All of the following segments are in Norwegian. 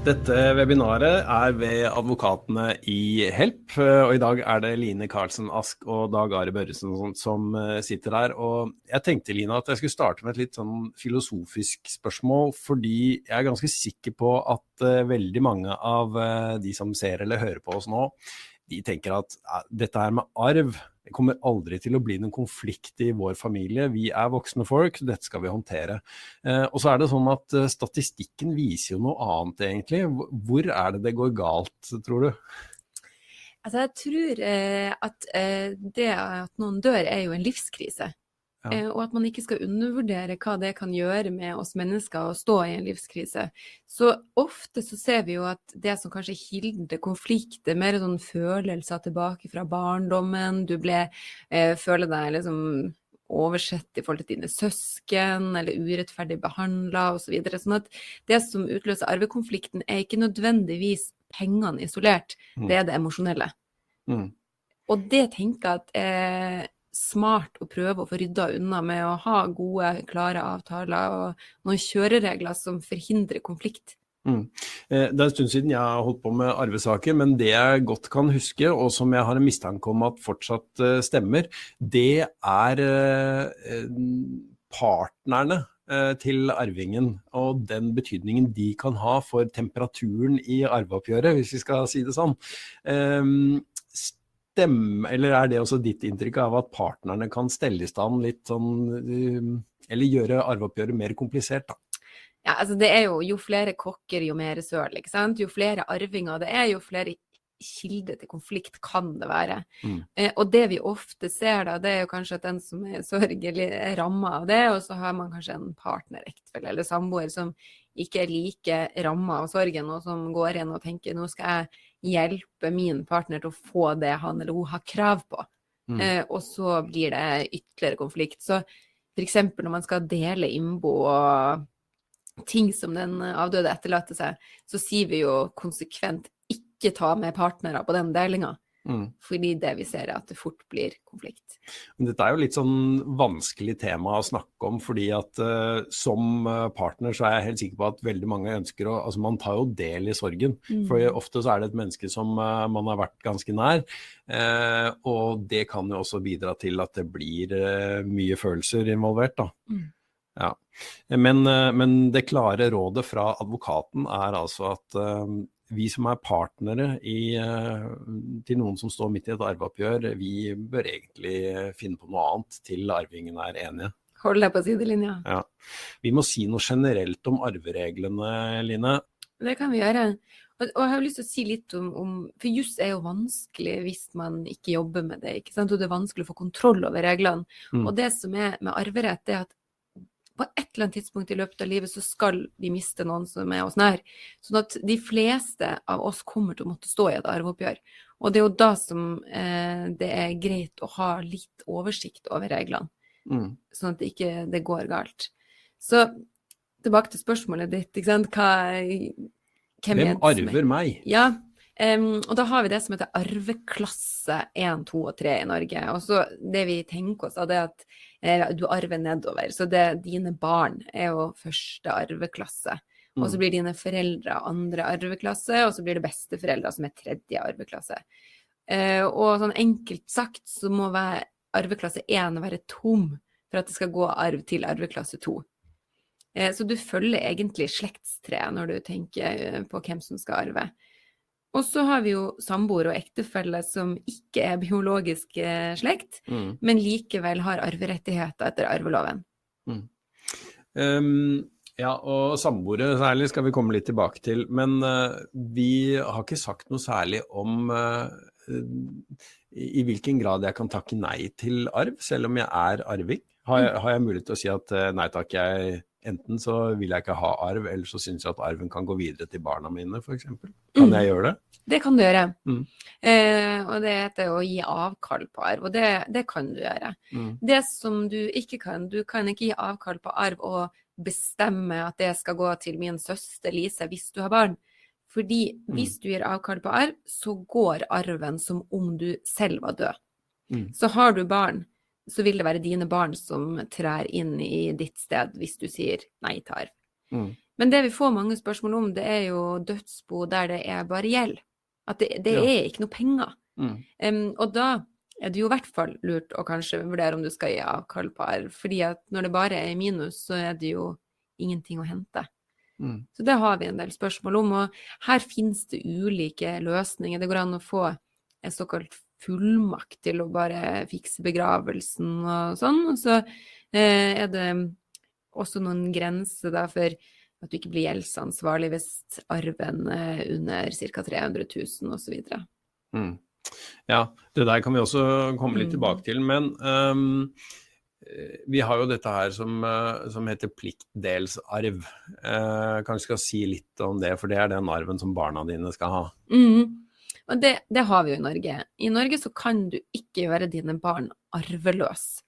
Dette webinaret er ved advokatene i Help, og i dag er det Line Karlsen Ask og Dag Are Børresen som eh, sitter her. Og jeg tenkte Line, at jeg skulle starte med et litt sånn filosofisk spørsmål, fordi jeg er ganske sikker på at uh, veldig mange av de som ser eller hører på oss nå, de tenker at dette her med arv det kommer aldri til å bli noen konflikt i vår familie. Vi er voksne folk, dette skal vi håndtere. Eh, og så er det sånn at eh, statistikken viser jo noe annet, egentlig. Hvor er det det går galt, tror du? Altså, jeg tror eh, at det at noen dør, er jo en livskrise. Ja. Eh, og at man ikke skal undervurdere hva det kan gjøre med oss mennesker å stå i en livskrise. Så ofte så ser vi jo at det som kanskje kilder konflikt, er mer sånn følelser tilbake fra barndommen. Du ble, eh, føler deg liksom oversett i forhold til dine søsken, eller urettferdig behandla osv. Så videre. sånn at det som utløser arvekonflikten, er ikke nødvendigvis pengene isolert, mm. det er det emosjonelle. Mm. Og det tenker jeg at eh, smart å prøve å få rydda unna med å ha gode, klare avtaler og noen kjøreregler som forhindrer konflikt. Mm. Eh, det er en stund siden jeg har holdt på med arvesaker, men det jeg godt kan huske, og som jeg har en mistanke om at fortsatt eh, stemmer, det er eh, partnerne til arvingen og den betydningen de kan ha for temperaturen i arveoppgjøret, hvis vi skal si det sånn stemme, eller er det også ditt inntrykk av at partnerne kan stelle i stand litt sånn um, Eller gjøre arveoppgjøret mer komplisert, da? Ja, altså det er jo, jo flere kokker, jo mer søl, ikke sant. Jo flere arvinger det er, jo flere kilder til konflikt kan det være. Mm. Eh, og det vi ofte ser da, det er jo kanskje at den som er sørgelig er ramma av det, og så har man kanskje en partner, ektefelle eller samboer som ikke er like ramma av sorgen, og som går inn og tenker nå skal jeg hjelpe min partner til å få det han eller hun har krav på. Mm. Eh, og så blir det ytterligere konflikt. Så f.eks. når man skal dele innbo og ting som den avdøde etterlater seg, så sier vi jo konsekvent ikke ta med partnere på den delinga. Mm. Fordi det vi ser er at det fort blir konflikt. Dette er jo litt sånn vanskelig tema å snakke om, fordi at uh, som eh, partner så er jeg helt sikker på at veldig mange ønsker å Altså man tar jo del i sorgen. Mm. For ofte så er det et menneske som uh, man har vært ganske nær. Uh, og det kan jo også bidra til at det blir mye følelser involvert, da. Mm. Ja. Men, men, det klare rådet fra advokaten er altså at vi som er partnere i, eh, til noen som står midt i et arveoppgjør, vi bør egentlig finne på noe annet til arvingene er enige. Hold deg på sidelinja. Ja. Vi må si noe generelt om arvereglene, Line. Det kan vi gjøre. Og, jeg har lyst til å si litt om, om For juss er jo vanskelig hvis man ikke jobber med det. ikke sant? Og det er vanskelig å få kontroll over reglene. Mm. Og det som er med arverett, er at på et eller annet tidspunkt i løpet av livet så skal vi miste noen som er oss nær. Sånn at de fleste av oss kommer til å måtte stå i et arveoppgjør. Og det er jo da som eh, det er greit å ha litt oversikt over reglene, mm. sånn at det ikke det går galt. Så tilbake til spørsmålet ditt. Hva, hvem, hvem arver meg? Ja, Um, og da har vi det som heter arveklasse 1, 2 og 3 i Norge. Og så det vi tenker oss, da, det er at eh, du arver nedover. Så det, dine barn er jo første arveklasse. Og så mm. blir dine foreldre andre arveklasse, og så blir det besteforeldre som er tredje arveklasse. Uh, og sånn enkelt sagt så må arveklasse 1 være tom for at det skal gå arv til arveklasse 2. Uh, så du følger egentlig slektstreet når du tenker eh, på hvem som skal arve. Og så har vi jo samboer og ektefelle som ikke er biologisk eh, slekt, mm. men likevel har arverettigheter etter arveloven. Mm. Um, ja, og samboere særlig skal vi komme litt tilbake til. Men uh, vi har ikke sagt noe særlig om uh, i hvilken grad jeg kan takke nei til arv, selv om jeg er arving. Har jeg, har jeg mulighet til å si at uh, nei takk, jeg Enten så vil jeg ikke ha arv, eller så syns jeg at arven kan gå videre til barna mine, f.eks. Kan mm. jeg gjøre det? Det kan du gjøre. Mm. Eh, og det heter å gi avkall på arv, og det, det kan du gjøre. Mm. Det som du ikke kan, du kan ikke gi avkall på arv og bestemme at det skal gå til min søster Lise hvis du har barn. Fordi mm. hvis du gir avkall på arv, så går arven som om du selv var død. Mm. Så har du barn, så vil det være dine barn som trær inn i ditt sted hvis du sier nei til arv. Mm. Men det vi får mange spørsmål om, det er jo dødsbo der det er bare gjeld. At det, det Ja. er ikke noe penger. Mm. Um, og da er det jo i hvert fall lurt å kanskje vurdere om du skal gi avkall på arv. Fordi at når det bare er minus, så er det jo ingenting å hente. Mm. Så det har vi en del spørsmål om, og her finnes det ulike løsninger. Det går an å få en såkalt fullmakt til å bare fikse begravelsen og sånn. Og så eh, er det også noen grenser da for at du ikke blir gjeldsansvarlig hvis arven er under ca. 300 000 osv. Mm. Ja, det der kan vi også komme litt Mm. tilbake til. Men eh, vi har jo dette her som, eh, som heter pliktdelsarv. Uh, kanskje skal si litt om det, for det er den arven som barna dine skal ha. Mm. Og det, det har vi jo i Norge. I Norge så kan du ikke gjøre dine barn arveløse.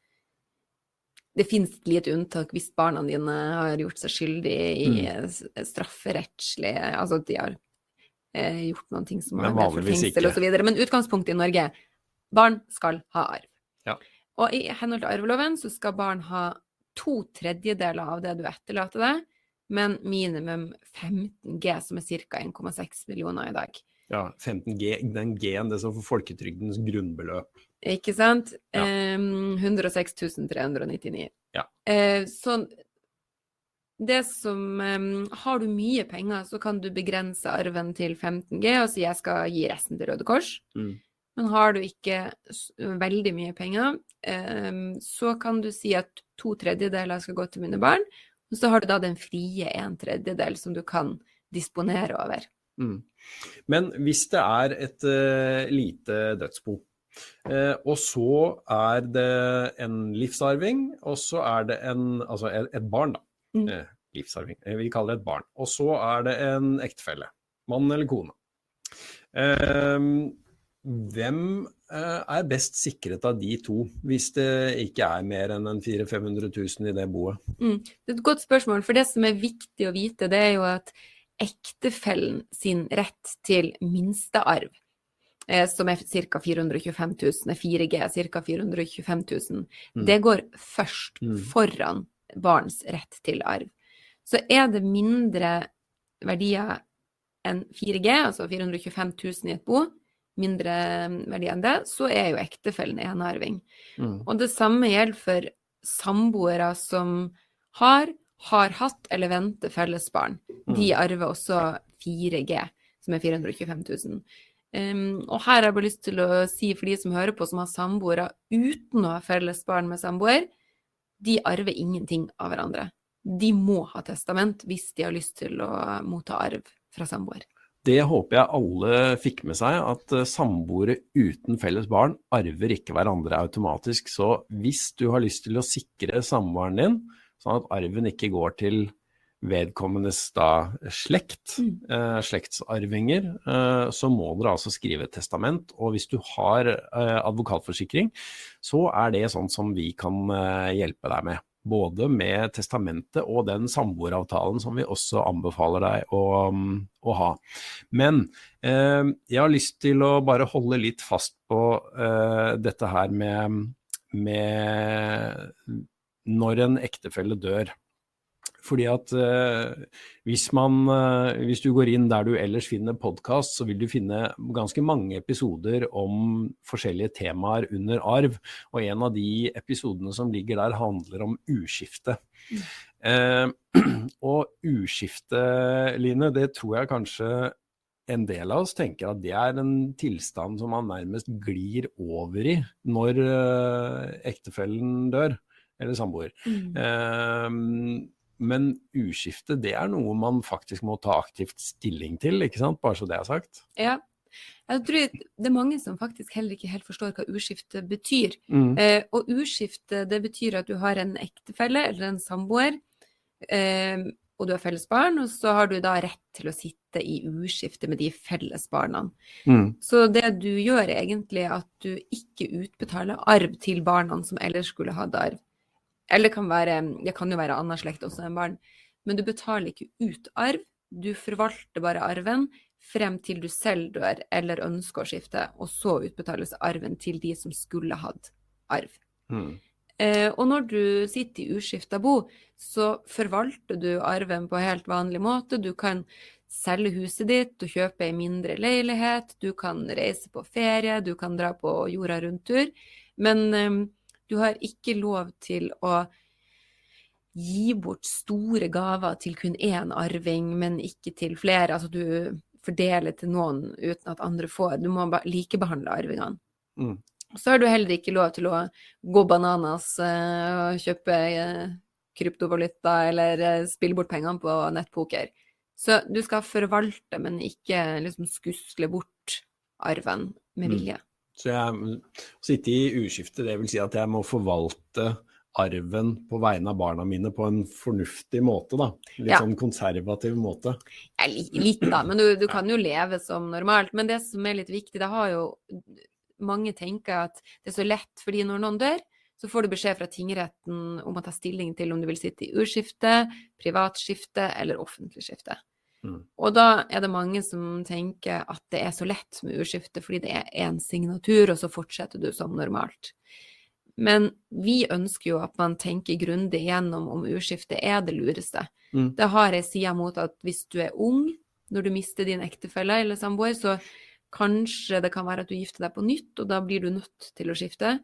Det finnes et lite unntak hvis barna dine har gjort seg skyldig i Mm. strafferettslig Altså at de har eh, gjort noen ting som har vanligvis fengsel osv. Men utgangspunktet i Norge barn skal ha arv. Ja. Og i henhold til arveloven så skal barn ha to tredjedeler av det du etterlater deg, men minimum 15 G, som er ca. 1,6 millioner i dag. Ja, 15G, den G-en, det som for folketrygdens grunnbeløp. Ikke sant? Ja. Em, 106 399. Ja. Eh, så det som em, Har du mye penger, så kan du begrense arven til 15G og si jeg skal gi resten til Røde Kors. Mm. Men har du ikke veldig mye penger, så kan du si at to tredjedeler skal gå til mine barn. Og så har du da den frie en tredjedel som du kan disponere over. Mm. Men hvis det er et uh, lite dødsbo, uh, og så er det en livsarving, og så er det en, altså et, et barn, da. Mm. Uh, livsarving. Jeg vil kalle det et barn. Og så er det en ektefelle. Mann eller kone. Eh, hvem er best sikret av de to, hvis det ikke er mer enn en 400 000-500 000 i det boet? Mm. Det er et godt spørsmål, for det som er viktig å vite, det er jo at ektefellen sin rett til minstearv, eh, som er ca. 425 000, er 4G, ca. 425 000, Mm. det går først Mm. foran barns rett til arv. Så er det mindre verdier enn 4G, altså 425 000 i et bo, mindre verdi enn det, så er jo ektefellen enearving. Mm. Og det samme gjelder for samboere som har, har hatt eller venter felles barn. De Mm. arver også 4G, som er 425 000. Um, og her har jeg bare lyst til å si for de som hører på, som har samboere uten å ha felles barn med samboer, de arver ingenting av hverandre. De må ha testament hvis de har lyst til å motta arv fra samboer. Det håper jeg alle fikk med seg, at eh, samboere uten felles barn arver ikke hverandre automatisk. Så hvis du har lyst til å sikre samboeren din, sånn at arven ikke går til vedkommendes da slekt, Mm. eh, slektsarvinger, eh, så må dere altså skrive et testament. Og hvis du har eh, advokatforsikring, så er det sånn som vi kan eh, hjelpe deg med. Både med testamentet og den samboeravtalen som vi også anbefaler deg å, mm, å ha. Men eh, jeg har lyst til å bare holde litt fast på eh, dette her med, med når en ektefelle dør. Fordi at eh, hvis, man, eh, hvis du går inn der du ellers finner podkast, så vil du finne ganske mange episoder om forskjellige temaer under arv. Og en av de episodene som ligger der, handler om uskifte. Eh, og uskifte, Line, det tror jeg kanskje en del av oss tenker at det er en tilstand som man nærmest glir over i når eh, ektefellen dør, eller samboer. Eh, men uskifte, det er noe man faktisk må ta aktivt stilling til, ikke sant? Bare så det er sagt. Ja. Jeg tror det er mange som faktisk heller ikke helt forstår hva uskifte betyr. Mm. Eh, og uskifte, det betyr at du har en ektefelle eller en samboer, eh, og du har felles barn, og så har du da rett til å sitte i uskifte med de felles barna. Mm. Så det du gjør er egentlig at du ikke utbetaler arv til barna som ellers skulle hatt arv. Eller det kan, være, det kan jo være annen slekt også enn barn. Men du betaler ikke ut arv, du forvalter bare arven frem til du selv dør eller ønsker å skifte, og så utbetales arven til de som skulle hatt arv. Mm. Eh, og når du sitter i uskifta bo, så forvalter du arven på helt vanlig måte. Du kan selge huset ditt og kjøpe ei mindre leilighet, du kan reise på ferie, du kan dra på jorda rundt-tur. Men eh, du har ikke lov til å gi bort store gaver til kun én arving, men ikke til flere. Altså du fordeler til noen uten at andre får. Du må likebehandle arvingene. Mm. Så har du heller ikke lov til å gå bananas uh, og kjøpe uh, kryptovaluta eller uh, spille bort pengene på nettpoker. Så du skal forvalte, men ikke liksom skusle bort arven med mm. vilje. Mm. Så jeg sitte i uskifte, det vil si at jeg må forvalte arven på vegne av barna mine på en fornuftig måte, da. Litt ja. sånn konservativ måte. Ja, litt, da, men du, du, kan jo leve som normalt. Men det som er litt viktig, det har jo mange tenker at det er så lett, fordi når noen dør, så får du beskjed fra tingretten om å ta stilling til om du vil sitte i urskifte, privatskifte eller offentlig skifte. Mm. Og da er det mange som tenker at det er så lett med urskifte fordi det er én signatur, og så fortsetter du som normalt. Men vi ønsker jo at man tenker grundig gjennom om urskifte er det lureste. Mm. Det har jeg side mot at hvis du er ung, når du mister din ektefelle eller samboer, så kanskje det kan være at du gifter deg på nytt, og da blir du nødt til å skifte.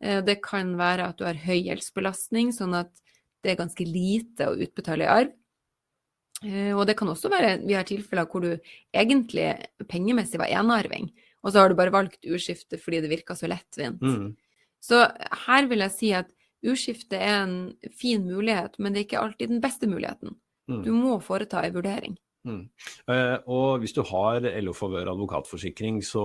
Eh, det kan være at du har høy gjeldsbelastning, sånn at det er ganske lite å utbetale i arv. Eh, og det kan også være vi har tilfeller hvor du egentlig pengemessig var enarving, og så har du bare valgt urskifte fordi det virka så lettvint. Mm. Så her vil jeg si at urskifte er en fin mulighet, men det er ikke alltid den beste muligheten. Mm. Du må foreta en vurdering. Mm. Uh, og hvis du har LO Favør advokatforsikring, så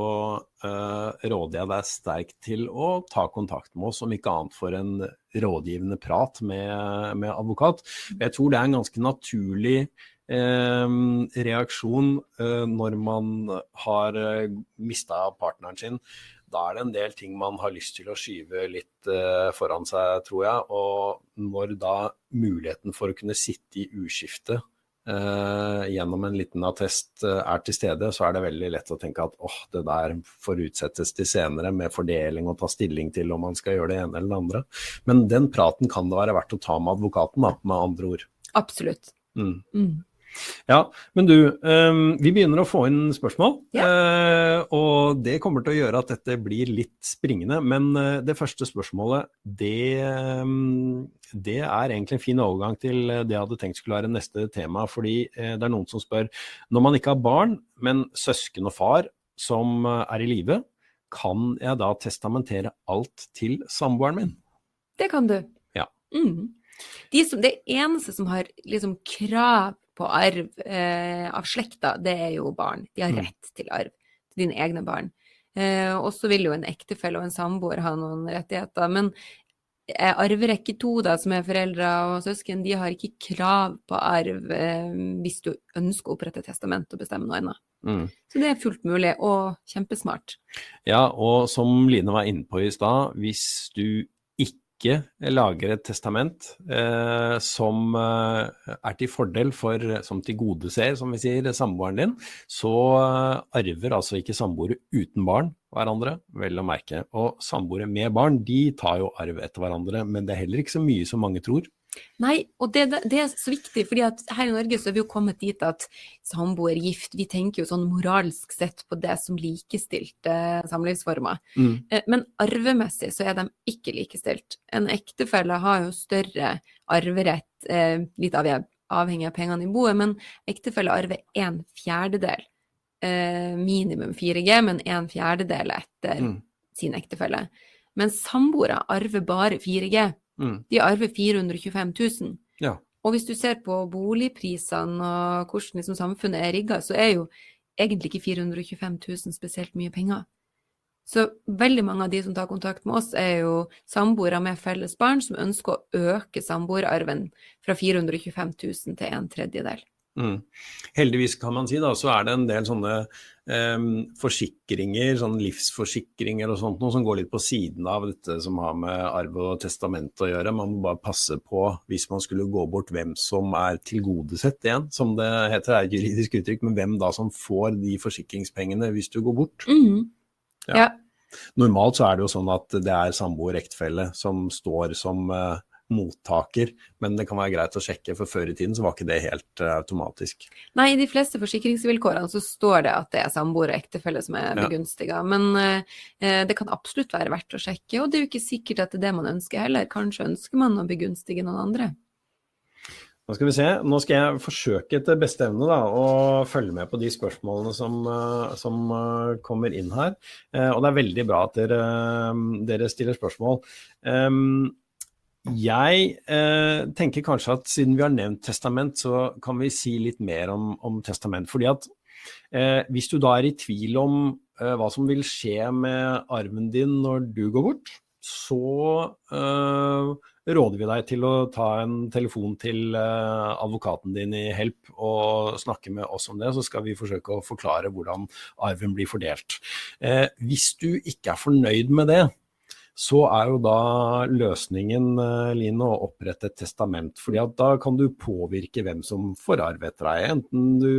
uh, råder jeg deg sterkt til å ta kontakt med oss, om ikke annet for en rådgivende prat med, med advokat. Jeg tror det er en ganske naturlig uh, reaksjon når man har uh, mista partneren sin da er det en del ting man har lyst til å skyve litt foran seg, tror jeg. Og når da muligheten for å kunne sitte i uskifte gjennom en liten attest uh, er til stede, så er det veldig lett å tenke at åh, det der får utsettes til senere med fordeling og ta stilling til om man skal gjøre det ene eller det andre. Men den praten kan det være verdt å ta med advokaten, da, med andre ord. Absolutt. Mm. Mm. Ja, men du, um, vi begynner å få inn spørsmål. Ja. Uh, og det kommer til å gjøre at dette blir litt springende. Men uh, det første spørsmålet, det, um, det, er egentlig en fin overgang til det jeg hadde tenkt skulle være neste tema. Fordi det er noen som spør når man ikke har barn, men søsken og far som er i live, kan jeg da testamentere alt til samboeren min? Det kan du. Ja. Mm. De som, det eneste som har liksom krav på arv eh, av slekta, det er jo barn. De har mm. rett til arv til dine egne barn. Eh, og så vil jo en ektefelle og en samboer ha noen rettigheter. Men eh, arverekke to, da, som er foreldre og søsken, de har ikke krav på arv eh, hvis du ønsker å opprette testament og bestemme noe annet. Mm. Så det er fullt mulig, og kjempesmart. Ja, og som Line var inne på i stad, hvis du ikke lager et testament eh, som eh, er til fordel for, som tilgodeser, som vi sier, samboeren din, så eh, arver altså ikke samboere uten barn hverandre, vel å merke. Og samboere med barn, de tar jo arv etter hverandre, men det er heller ikke så mye som mange tror. Nei, og det, det, er så viktig, fordi at her i Norge så er vi jo kommet dit at samboer, gift, vi tenker jo sånn moralsk sett på det som likestilte samlivsformer. Mm. Eh, men arvemessig så er de ikke likestilt. En ektefelle har jo større arverett, eh, litt avhengig av pengene i boet, men ektefelle arver en fjerdedel. Eh, minimum 4G, men en fjerdedel etter mm. sin ektefelle. Men samboere arver bare 4G. Mm. De arver 425 000. Ja. Og hvis du ser på boligprisene og hvordan liksom samfunnet er rigga, så er jo egentlig ikke 425 000 spesielt mye penger. Så veldig mange av de som tar kontakt med oss, er jo samboere med felles barn som ønsker å øke samboerarven fra 425 000 til en tredjedel. Mm. Heldigvis kan man si da, så er det en del sånne eh, forsikringer, sånne livsforsikringer og sånt noe som går litt på siden av dette som har med arv og testament å gjøre. Man må bare passe på, hvis man skulle gå bort, hvem som er tilgodesett igjen, som det heter, er et juridisk uttrykk, men hvem da som får de forsikringspengene hvis du går bort. Mm. Ja. ja. Normalt så er det jo sånn at det er samboer ektefelle som står som uh, mottaker, men det kan være greit å sjekke, for før i tiden så var ikke det helt uh, automatisk. Nei, i de fleste forsikringsvilkårene så står det at det er samboer og ektefelle som er begunstiga, ja. men uh, det kan absolutt være verdt å sjekke, og det er jo ikke sikkert at det er det man ønsker heller. Kanskje ønsker man å begunstige noen andre. Nå skal vi se. Nå skal jeg forsøke etter beste evne da, å følge med på de spørsmålene som, eh, som eh, kommer inn her. Eh, og det er veldig bra at dere, dere stiller spørsmål. Jeg tenker kanskje at siden vi har nevnt testament, så kan vi si litt mer om, om testament. Fordi at hvis du da er i tvil om hva som vil skje med arven din når du går bort, så råder vi deg til å ta en telefon til eh, advokaten din i Help og snakke med oss om det, så skal vi forsøke å forklare hvordan arven blir fordelt. Eh, hvis du ikke er fornøyd med det, så er jo da løsningen eh, Line, å opprette et testament. fordi at da kan du påvirke hvem som får arv etter deg. Enten du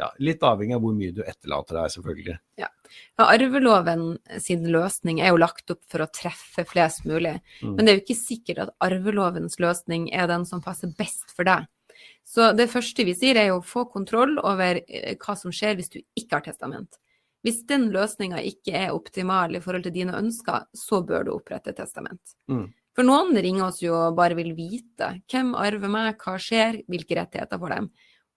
ja, Litt avhengig av hvor mye du etterlater deg, selvfølgelig. Ja. ja. Arveloven sin løsning er jo lagt opp for å treffe flest mulig. Mm. Men det er jo ikke sikkert at arvelovens løsning er den som passer best for deg. Så det første vi sier er jo å få kontroll over eh, hva som skjer hvis du ikke har testament. Hvis den løsninga ikke er optimal i forhold til dine ønsker, så bør du opprette testament. Mm. For noen ringer oss jo og bare vil vite hvem arver meg, hva skjer, hvilke rettigheter får dem.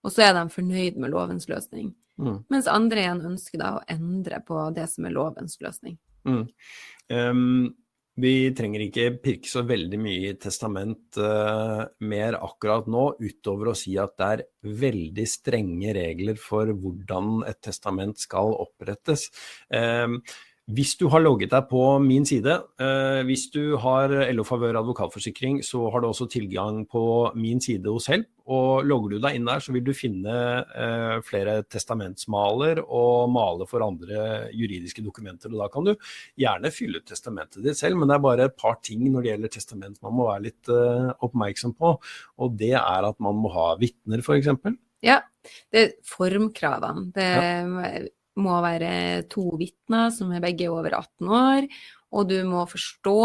Og så er de fornøyd med lovens løsning. Mm. Mens andre igjen ønsker da å endre på det som er lovens løsning. Mm. Um, vi trenger ikke pirke så veldig mye i testament uh, mer akkurat nå, utover å si at det er veldig strenge regler for hvordan et testament skal opprettes. Uh, hvis du har logget deg på min side, eh, hvis du har LO Favør advokatforsikring, så har du også tilgang på min side hos Help. Og logger du deg inn der, så vil du finne eh, flere testamentsmaler og male for andre juridiske dokumenter. Og da kan du gjerne fylle ut testamentet ditt selv, men det er bare et par ting når det gjelder testament man må være litt eh, oppmerksom på. Og det er at man må ha vitner, f.eks. Ja, det er formkravene. Det ja må være to vitner som er begge over 18 år, og du må forstå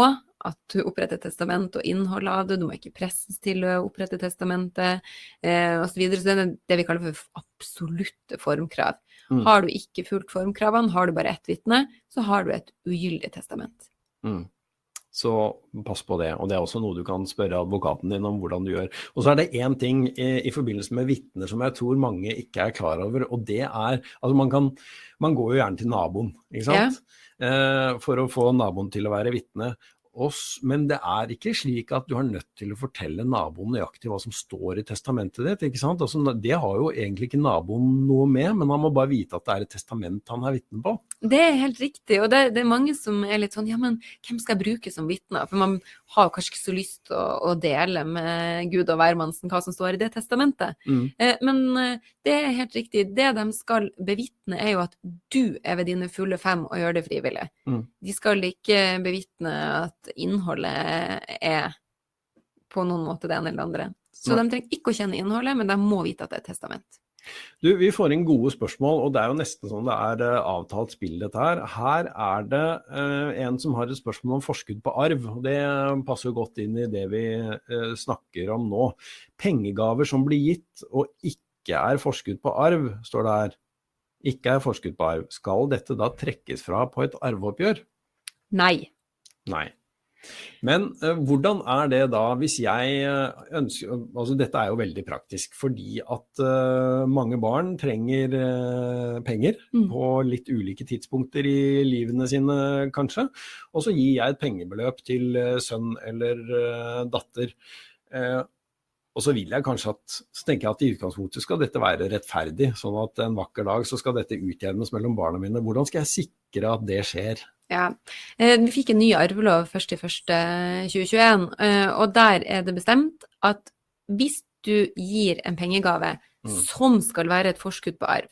at du oppretter testament og innholdet av det, du må ikke presses til å opprette testamentet eh, osv. Så, videre. så det er det vi kaller for absolutte formkrav. Mm. Har du ikke fulgt formkravene, har du bare ett vitne, så har du et ugyldig testament. Mm. Så pass på det. Og det er også noe du kan spørre advokaten din om hvordan du gjør. Og så er det én ting i, i, forbindelse med vitner som jeg tror mange ikke er klar over, og det er Altså man kan Man går jo gjerne til naboen, ikke sant. Ja. Eh, for å få naboen til å være vitne oss, men det er ikke slik at du har nødt til å fortelle naboen nøyaktig hva som står i testamentet ditt. ikke sant? Altså, det har jo egentlig ikke naboen noe med, men han må bare vite at det er et testament han er vitne på. Det er helt riktig, og det, det, er mange som er litt sånn ja, men hvem skal jeg bruke som vitne? For man har kanskje ikke så lyst til å, å, dele med Gud og hvermannsen hva som står i det testamentet. Mm. Eh, men eh, det er helt riktig. Det de skal bevitne, er jo at du er ved dine fulle fem og gjør det frivillig. Mm. De skal ikke bevitne at innholdet er på noen måte det ene eller det andre. Så de trenger ikke å kjenne innholdet, men de må vite at det er et testament. Du, Vi får inn gode spørsmål, og det er jo nesten sånn det er uh, avtalt spill, dette her. Her er det eh, en som har et spørsmål om forskudd på arv. og Det passer jo godt inn i det vi eh, snakker om nå. Pengegaver som blir gitt og ikke er forskudd på arv, står det her. Ikke er forskudd på arv. Skal dette da trekkes fra på et arveoppgjør? Nei. Nei. Men uh, hvordan er det da hvis jeg eh, ønsker altså Dette er jo veldig praktisk, fordi at uh, mange barn trenger penger mm. på litt ulike tidspunkter i livene sine, kanskje. Og så gir jeg et pengebeløp til sønn eller datter. Og så vil jeg kanskje at, så tenker jeg at i utgangspunktet skal dette være rettferdig, sånn at en vakker dag så skal dette utjevnes mellom barna mine. Hvordan skal jeg sikre at det skjer? Ja, eh, Vi fikk en ny arvelov 1.1.2021, eh, og der er det bestemt at hvis du gir en pengegave mm. som skal være et forskudd på arv,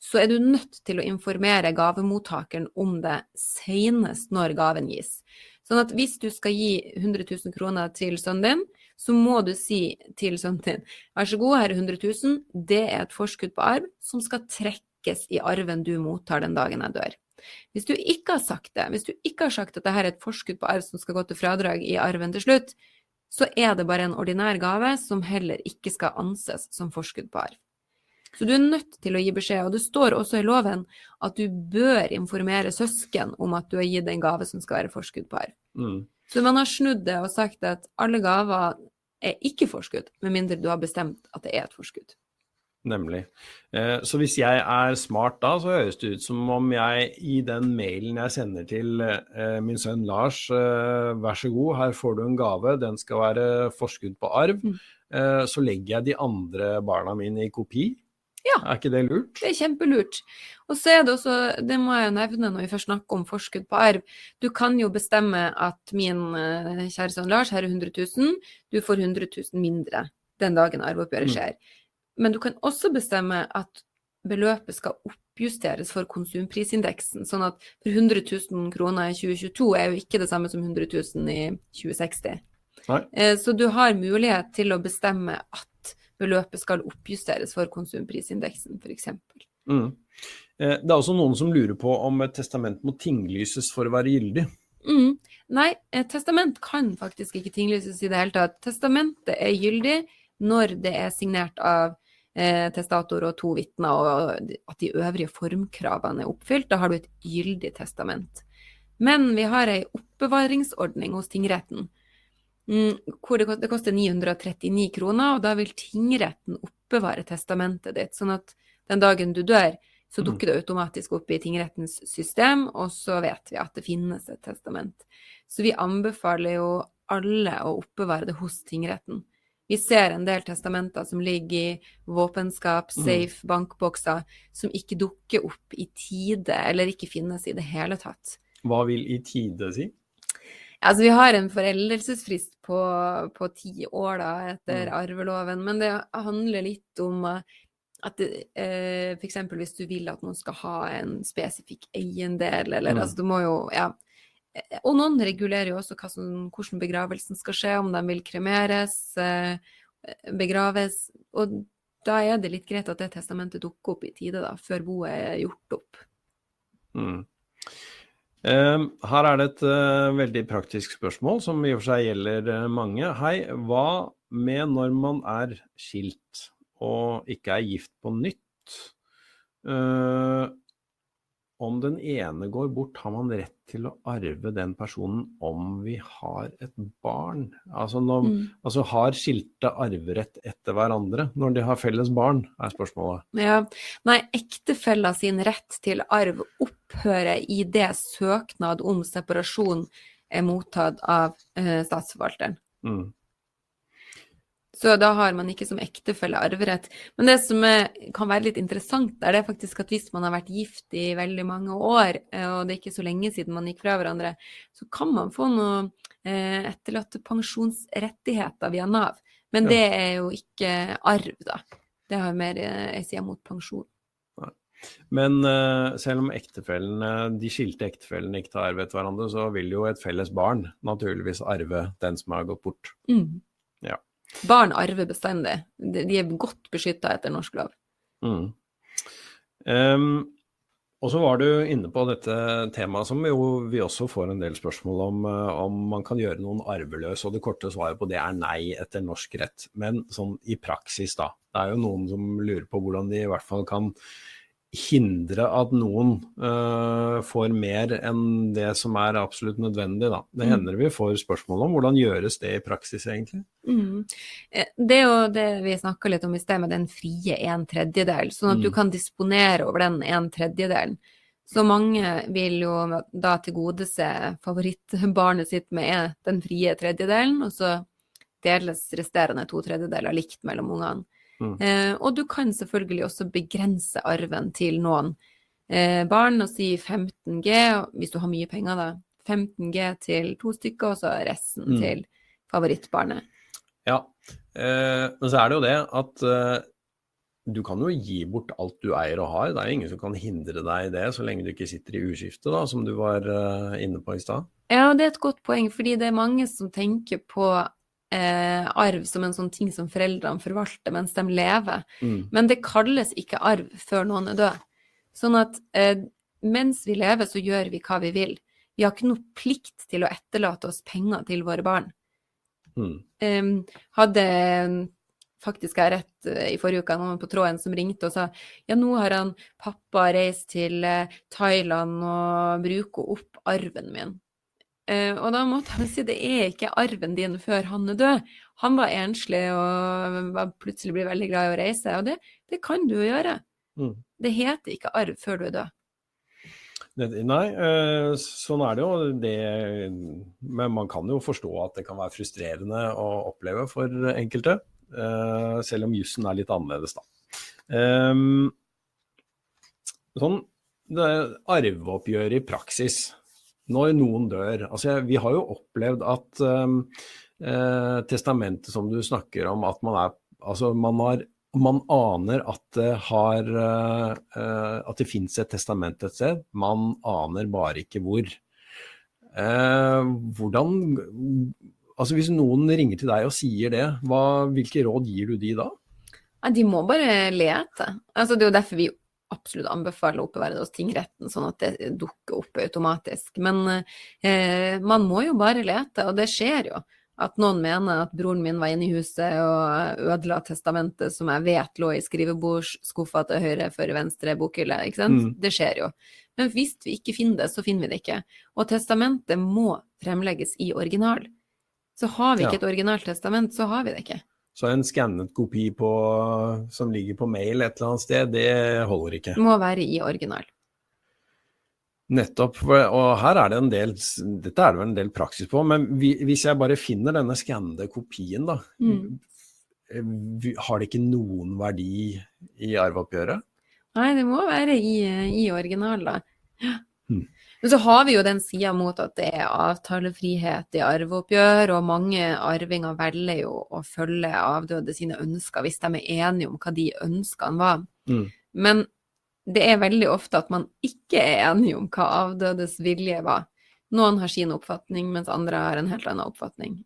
så er du nødt til å informere gavemottakeren om det senest når gaven gis. Sånn at hvis du skal gi 100 000 kroner til sønnen din, så må du si til sønnen din vær så god, her er 100 000, det er et forskudd på arv som skal trekkes i arven du mottar den dagen jeg dør. Hvis du ikke har sagt det, hvis du ikke har sagt at dette er et forskudd på arv som skal gå til fradrag i arven til slutt, så er det bare en ordinær gave som heller ikke skal anses som forskudd på arv. Så du er nødt til å gi beskjed, og det står også i loven at du bør informere søsken om at du har gitt en gave som skal være forskudd på arv. Mm. Så man har snudd det og sagt at alle gaver er ikke forskudd, med mindre du har bestemt at det er et forskudd. Nemlig. Eh, så hvis jeg er smart da, så høres det ut som om jeg i den mailen jeg sender til eh, min sønn Lars, eh, vær så god, her får du en gave, den skal være forskudd på arv, Mm. så legger jeg de andre barna mine i kopi. Ja. Er ikke det lurt? Det er kjempelurt. Og så er det også, det må jeg jo nevne når vi først snakker om forskudd på arv, du kan jo bestemme at min kjære sønn Lars, her er 100 000, du får 100 000 mindre den dagen arveoppgjøret Mm. Men du kan også bestemme at beløpet skal oppjusteres for konsumprisindeksen, sånn at for 100 000 kroner i 2022 er jo ikke det samme som 100 000 i 2060. Nei. Eh, Så du har mulighet til å bestemme at beløpet skal oppjusteres for konsumprisindeksen, f.eks. Mm. Eh, Det er også noen som lurer på om et testament må tinglyses for å være gyldig. Mm. Nei, et testament kan faktisk ikke tinglyses i det hele tatt. Testamentet er gyldig når det er signert av eh, testator og to vitner, og at de øvrige formkravene er oppfylt. Da har du et gyldig testament. Men vi har ei oppbevaringsordning hos tingretten. Mm, hvor det, det koster 939 kroner, og da vil tingretten oppbevare testamentet ditt. Sånn at den dagen du dør, så dukker det automatisk opp i tingrettens system, og så vet vi at det finnes et testament. Så vi anbefaler jo alle å oppbevare det hos tingretten. Vi ser en del testamenter som ligger i våpenskap, Mm. safe, bankbokser, som ikke dukker opp i tide, eller ikke finnes i det hele tatt. Hva vil i tide si? Altså, vi har en foreldelsesfrist på, på ti år da, etter Mm. arveloven, men det handler litt om at eh, f.eks. hvis du vil at noen skal ha en spesifikk eiendel, eller Mm. altså du må jo Ja. Eh, Og noen regulerer jo også som, hvordan begravelsen skal skje, om de vil kremeres, eh, begraves. Og da er det litt greit at det testamentet dukker opp i tide, da, før boet er gjort opp. Mm. Her er det et eh, veldig praktisk spørsmål som i og for seg gjelder mange. Hei, hva med når man er skilt og ikke er gift på nytt? Om den ene går bort, har man rett til å arve den personen om vi har et barn? Altså, når, Mm. altså har skilte arverett etter hverandre når de har felles barn, er spørsmålet. Ja, nei, ektefella sin rett til arv opphører i det søknad om separasjon er mottatt av eh, statsforvalteren. Mm. Så da har man ikke som ektefelle arverett. Men det som er, kan være litt interessant der, det er faktisk at hvis man har vært gift i veldig mange år, eh, og det er ikke så lenge siden man gikk fra hverandre, så kan man få noe eh, etterlatte pensjonsrettigheter via Nav. Men Ja. det er jo ikke arv, da. Det har mer eh, ei side mot pensjon. Men uh, selv om ektefellene, de skilte ektefellene ikke har arvet hverandre, så vil jo et felles barn naturligvis arve den som har gått bort. Mm. Ja. Barn arver bestandig. De er godt beskytta etter norsk lov. Mm. Um, og så var du inne på dette temaet som jo vi også får en del spørsmål om, eh, om man kan gjøre noen arveløs, og det korte svaret på det er nei etter norsk rett. Men sånn i praksis, da. Det er jo noen som lurer på hvordan de i hvert fall kan hindre at noen uh, får mer enn det som er absolutt nødvendig, da. Det Mm. hender vi får spørsmål om hvordan gjøres det i praksis, egentlig. Mm. Eh, Det er jo det vi snakka litt om i sted, med den frie en tredjedel. Sånn at du Mm. kan disponere over den en tredjedelen. Så mange vil jo da tilgodese favorittbarnet sitt med den frie tredjedelen, og så deles resterende to tredjedeler likt mellom ungene. Mm. Eh, og du kan selvfølgelig også begrense arven til noen eh, barn, og si 15G, hvis du har mye penger, da. 15G til to stykker, og så resten Mm. til favorittbarnet. Ja, eh, men så er det jo det at eh, du kan jo gi bort alt du eier og har. Det er jo ingen som kan hindre deg i det, så lenge du ikke sitter i uskifte, da, som du var eh, inne på i stad. Ja, det er et godt poeng, fordi det er mange som tenker på eh, arv som en sånn ting som foreldrene forvalter mens de lever. Mm. Men det kalles ikke arv før noen er død. Sånn at eh, mens vi lever, så gjør vi hva vi vil. Vi har ikke noe plikt til å etterlate oss penger til våre barn. Mm. Um, hadde faktisk jeg rett uh, i forrige uke noen på tråden som ringte og sa ja, nå har han pappa reist til uh, Thailand og bruker opp arven min. Uh, og da måtte jeg si det er ikke arven din før han er død. Han var enslig og var plutselig blir veldig glad i å reise, og det, det kan du jo gjøre. Mm. Det heter ikke arv før du er død. Nei, eh, sånn er det jo. Det, men man kan jo forstå at det kan være frustrerende å oppleve for enkelte. Eh, selv om jussen er litt annerledes, da. Ehm, sånn, det er arveoppgjør i praksis. Når noen dør. Altså, vi har jo opplevd at um, eh, testamentet som du snakker om, at man er Altså, man har man aner at det, har, uh, at det fins et testament et sted, man aner bare ikke hvor. Uh, hvordan Altså Hvis noen ringer til deg og sier det, hva, hvilke råd gir du de da? De må bare lete. Altså, det er jo derfor vi absolutt anbefaler å oppbevare det hos tingretten, sånn at det dukker opp automatisk. Men eh, man må jo bare lete, og det skjer jo at noen mener at broren min var inne i huset og ødela testamentet som jeg vet lå i skrivebordsskuffa til høyre for venstre bokhylle. ikke sant? Mm. Det skjer jo. Men hvis vi ikke finner det, så finner vi det ikke. Og testamentet må fremlegges i original. Så har vi ikke ja. et originalt testament, så har vi det ikke. Så en skannet kopi på, som ligger på mail et eller annet sted, det holder ikke? Må være i original. Nettopp. Og her er det en del Dette er det vel en del praksis på. Men hvis jeg bare finner denne skannede kopien, da. Mm. Har det ikke noen verdi i arveoppgjøret? Nei, det må være i, i original, da. Mm. Men så har vi jo den sida mot at det er avtalefrihet i arveoppgjør, og mange arvinger velger jo å følge avdøde sine ønsker hvis de er enige om hva de ønskene var. Mm. Men det er veldig ofte at man ikke er enige om hva avdødes vilje var. Noen har sin oppfatning, mens andre har en helt annen oppfatning.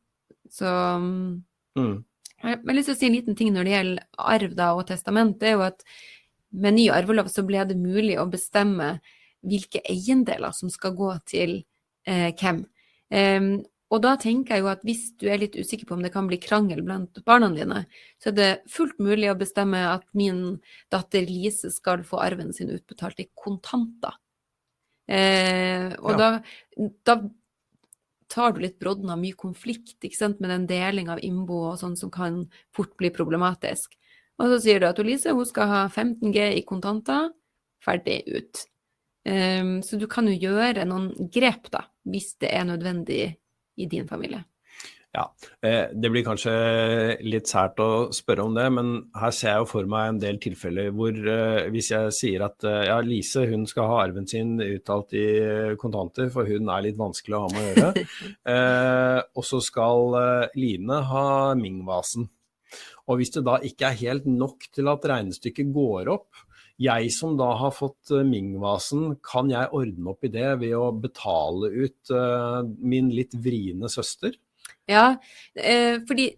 Så mm. Jeg har lyst til å si en liten ting når det gjelder arv da, og testament. Det er jo at med ny arvelov så ble det mulig å bestemme hvilke eiendeler som skal gå til eh, hvem. Um, og da tenker jeg jo at hvis du er litt usikker på om det kan bli krangel blant barna dine, så er det fullt mulig å bestemme at min datter Lise skal få arven sin utbetalt i kontanter. Eh, og ja. da, da, tar du litt brodden av mye konflikt ikke sant, med den deling av innbo og sånn som kan fort bli problematisk. Og så sier du at Lise hun skal ha 15 G i kontanter, ferdig ut. Um, så du kan jo gjøre noen grep, da, hvis det er nødvendig i din familie? Ja, eh, Det blir kanskje litt sært å spørre om det, men her ser jeg jo for meg en del tilfeller hvor eh, hvis jeg sier at eh, ja, Lise hun skal ha arven sin uttalt i kontanter, for hun er litt vanskelig å ha med å gjøre, og så skal Line ha Ming-vasen. Og hvis det da ikke er helt nok til at regnestykket går opp, jeg som da har fått eh, Ming-vasen, kan jeg ordne opp i det ved å betale ut uh, min litt vriene søster? Ja, eh, fordi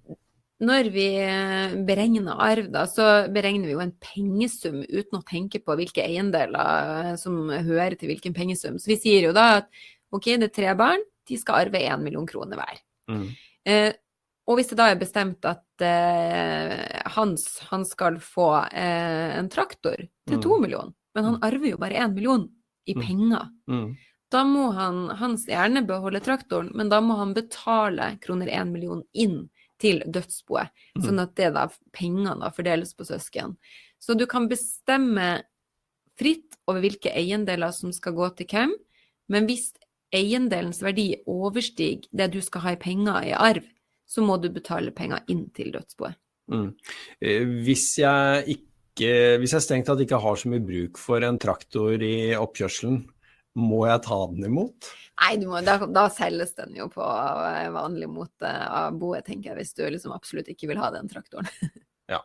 når vi beregner arv, da, så beregner vi jo en pengesum uten å tenke på hvilke eiendeler som hører til hvilken pengesum. Så vi sier jo da at ok, det er tre barn, de skal arve én million kroner hver. Mm. Og hvis det da er bestemt at eh, Hans han skal få eh, en traktor til to mm. millioner, men han mm. arver jo bare én million i mm. penger, mm. da må han hans gjerne beholde traktoren, men da må han betale kroner én million inn til dødsboet, sånn at det da, pengene da fordeles på søsken. Så du kan bestemme fritt over hvilke eiendeler som skal gå til hvem, men hvis eiendelens verdi overstiger det du skal ha i penger i arv, så må du betale penger inntil dødsboet. Mm. Eh, hvis jeg ikke hvis jeg strengt tatt ikke har så mye bruk for en traktor i oppkjørselen, må jeg ta den imot? Nei, må, da, da, selges den jo på eh, vanlig måte av boet, tenker jeg, hvis du liksom absolutt ikke vil ha den traktoren. ja.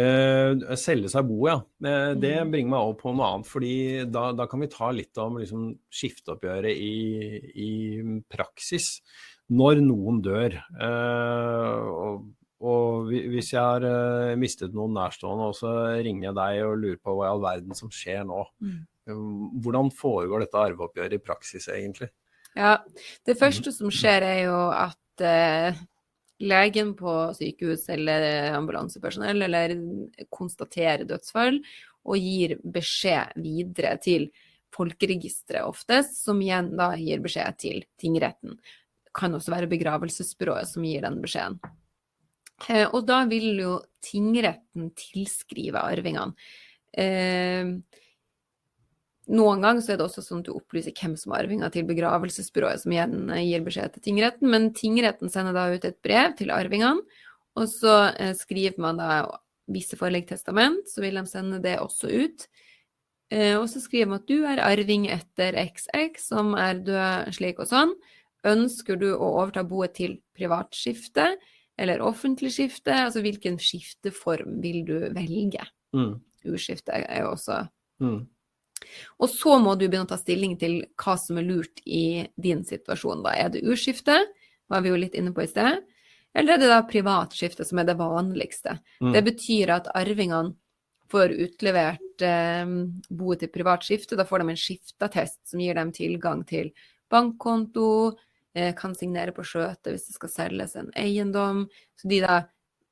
Eh, selge seg boet, ja. Eh, det mm. bringer meg over på noe annet. fordi da, da kan vi ta litt om liksom, skifteoppgjøret i, i praksis når noen dør. Eh, og, og, hvis jeg har eh, mistet noen nærstående, og så ringer jeg deg og lurer på hva i all verden som skjer nå. Mm. Hvordan foregår dette arveoppgjøret i praksis, egentlig? Ja, Det første som skjer, er jo at eh, legen på sykehus eller ambulansepersonell eller konstaterer dødsfall og gir beskjed videre til folkeregisteret oftest, som igjen da gir beskjed til tingretten. Kan også være begravelsesbyrået som gir den beskjeden. Eh, og da vil jo tingretten tilskrive arvingene. Eh, noen ganger så er det også sånn at du opplyser hvem som er arvinger til begravelsesbyrået, som igjen eh, gir beskjed til tingretten, men tingretten sender da ut et brev til arvingene, og så skriver man da visse forelegg testament, så vil de sende det også ut. Og så skriver man at du er arving etter XX, som er død slik og sånn. Ønsker du å overta boet til privatskifte eller offentlig skifte? Altså hvilken skifteform vil du velge? Mm. Urskifte er jo også mm. Og så må du begynne å ta stilling til hva som er lurt i din situasjon. Da. Er det urskifte, var vi jo litt inne på i sted, eller er det da privatskifte som er det vanligste? Mm. Det betyr at arvingene får utlevert eh, boet til privatskifte. Da får de en skifteattest som gir dem tilgang til bankkonto, kan signere på skjøtet hvis det skal selges en eiendom. Så de da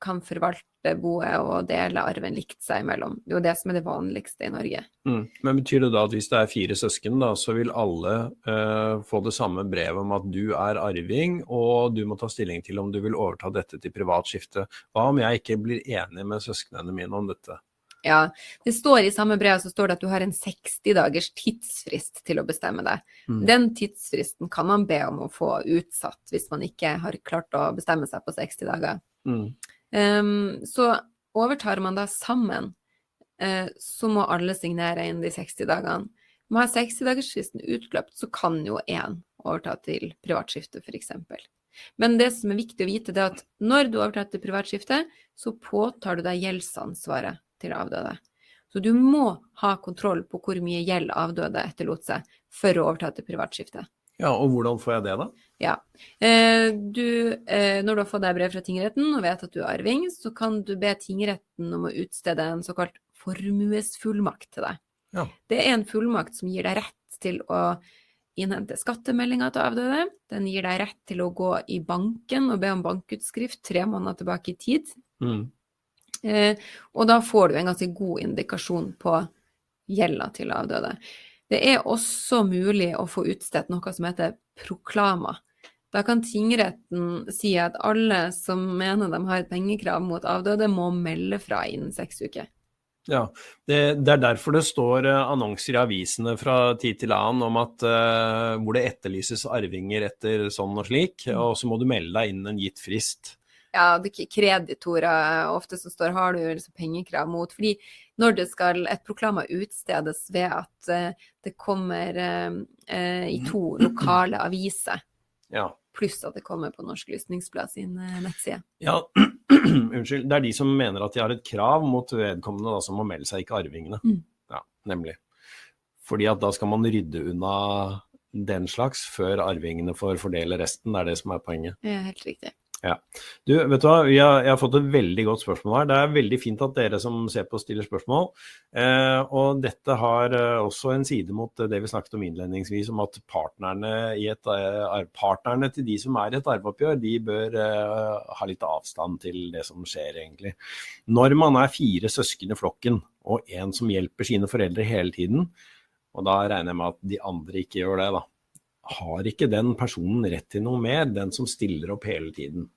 kan forvalte boet og dele arven likt seg imellom. Det er jo det som er det vanligste i Norge. Mm. Men Betyr det da at hvis det er fire søsken, da, så vil alle uh, få det samme brevet om at du er arving, og du må ta stilling til om du vil overta dette til privat skifte. Hva om jeg ikke blir enig med søsknene mine om dette? Ja, det står i samme brev så står det at du har en 60 dagers tidsfrist til å bestemme deg. Mm. Den tidsfristen kan man be om å få utsatt hvis man ikke har klart å bestemme seg på 60 dager. Mm. Um, så overtar man da sammen, uh, så må alle signere inn de 60 dagene. Om man har 60-dagersfristen utløpt, så kan jo én overta til privatskifte, f.eks. Men det som er viktig å vite, det er at når du overtar til privatskifte, så påtar du deg gjeldsansvaret til avdøde. Så du må ha kontroll på hvor mye gjeld avdøde etterlot seg for å overta til privatskifte. Ja, og hvordan får jeg det, da? Ja. Eh, du, eh, når du har fått deg brev fra tingretten og vet at du er arving, så kan du be tingretten om å utstede en såkalt formuesfullmakt til deg. Ja. Det er en fullmakt som gir deg rett til å innhente skattemeldinger til avdøde. Den gir deg rett til å gå i banken og be om bankutskrift tre måneder tilbake i tid. Mm. Eh, og da får du en ganske god indikasjon på gjelda til avdøde. Det er også mulig å få utstedt noe som heter proklama. Da kan tingretten si at alle som mener de har et pengekrav mot avdøde, må melde fra innen seks uker. Ja, det, det, er derfor det står uh, annonser i avisene fra tid til annen om at uh, hvor det etterlyses arvinger etter sånn og slik, mm. og så må du melde deg innen en gitt frist. Ja, det er kreditorer ofte som står har du liksom pengekrav mot. fordi når det skal et proklama utstedes ved at uh, det kommer uh, i to lokale aviser. Ja. Pluss at det kommer på Norsk Lysningsblad sin uh, nettside. Ja, unnskyld. Det er de som mener at de har et krav mot vedkommende da, som må melde seg, ikke arvingene. Mm. Ja, nemlig. Fordi at da skal man rydde unna den slags før arvingene får fordele resten. Det er det som er poenget. Ja, helt riktig. Ja. Du, vet du hva, har, Jeg har fått et veldig godt spørsmål her. Det er veldig fint at dere som ser på, stiller spørsmål. Eh, og dette har eh, også en side mot det vi snakket om innledningsvis, om at partnerne, et, eh, partnerne til de som er i et arveoppgjør, de bør eh, ha litt avstand til det som skjer, egentlig. Når man er fire søsken i flokken, og en som hjelper sine foreldre hele tiden, og da regner jeg med at de andre ikke gjør det, da har ikke den personen rett til noe mer, den som stiller opp hele tiden?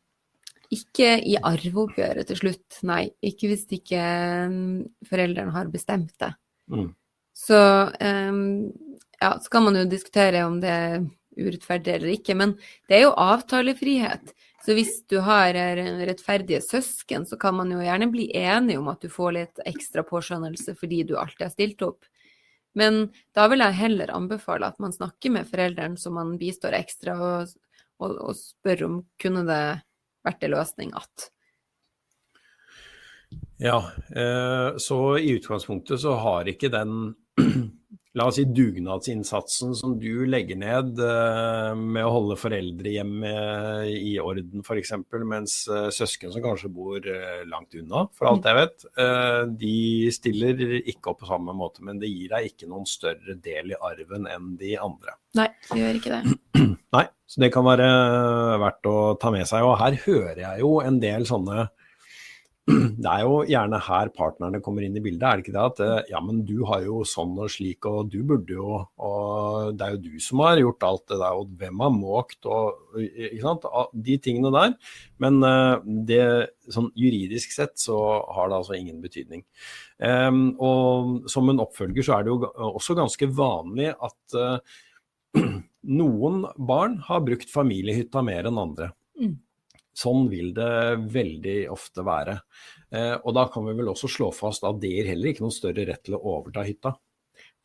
Ikke i arveoppgjøret til slutt, nei. Ikke hvis ikke um, foreldrene har bestemt det. Mm. Så um, ja, så kan man jo diskutere om det er urettferdig eller ikke, men det er jo avtalefrihet. Så hvis du har rettferdige søsken, så kan man jo gjerne bli enige om at du får litt ekstra påskjønnelse fordi du alltid har stilt opp. Men da vil jeg heller anbefale at man snakker med foreldrene som man bistår ekstra, og, og, og spør om kunne det vært en løsning at. Ja, eh, så i utgangspunktet så har ikke den la oss si dugnadsinnsatsen som du legger ned uh, med å holde foreldrehjemmet i orden f.eks., mens uh, søsken som kanskje bor uh, langt unna, for alt jeg vet, de stiller ikke opp på samme måte. Men det gir deg ikke noen større del i arven enn de andre. Nei, det gjør ikke det. Nei, så det kan være verdt å ta med seg. Og her hører jeg jo en del sånne det er jo gjerne her partnerne kommer inn i bildet, er det ikke det? At eh, ja, men du har jo sånn og slik, og du burde jo Og det er jo du som har gjort alt det der, og hvem har måkt og ikke sant? De tingene der. Men eh, det, sånn juridisk sett så har det altså ingen betydning. Um, og som en oppfølger så er det jo også ganske vanlig at uh, noen barn har brukt familiehytta mer enn andre. Sånn vil det veldig ofte være. Eh, og da kan vi vel også slå fast at det gir heller ikke noen større rett til å overta hytta.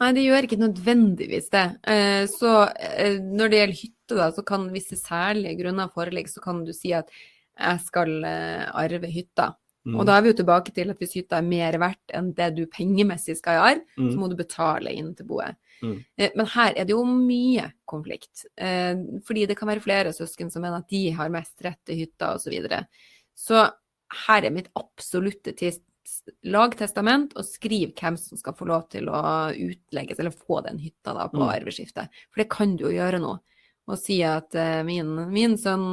Nei, det gjør ikke nødvendigvis det. Eh, så eh, når det gjelder hytte, da, så kan hvis det særlige grunner foreligge, så kan du si at jeg skal arve hytta. Mm. Og da er vi jo tilbake til at hvis hytta er mer verdt enn det du pengemessig skal i arv, mm. så må du betale inn til boet. Mm. Eh, men her er det jo mye konflikt. Eh, fordi det kan være flere søsken som mener at de har mest rett til hytta osv. Så, videre. så her er mitt absolutte lag testament og skriv hvem som skal få lov til å utlegges, eller få den hytta da på mm. arveskiftet. For det kan du jo gjøre nå. Og si at uh, min, min, sønn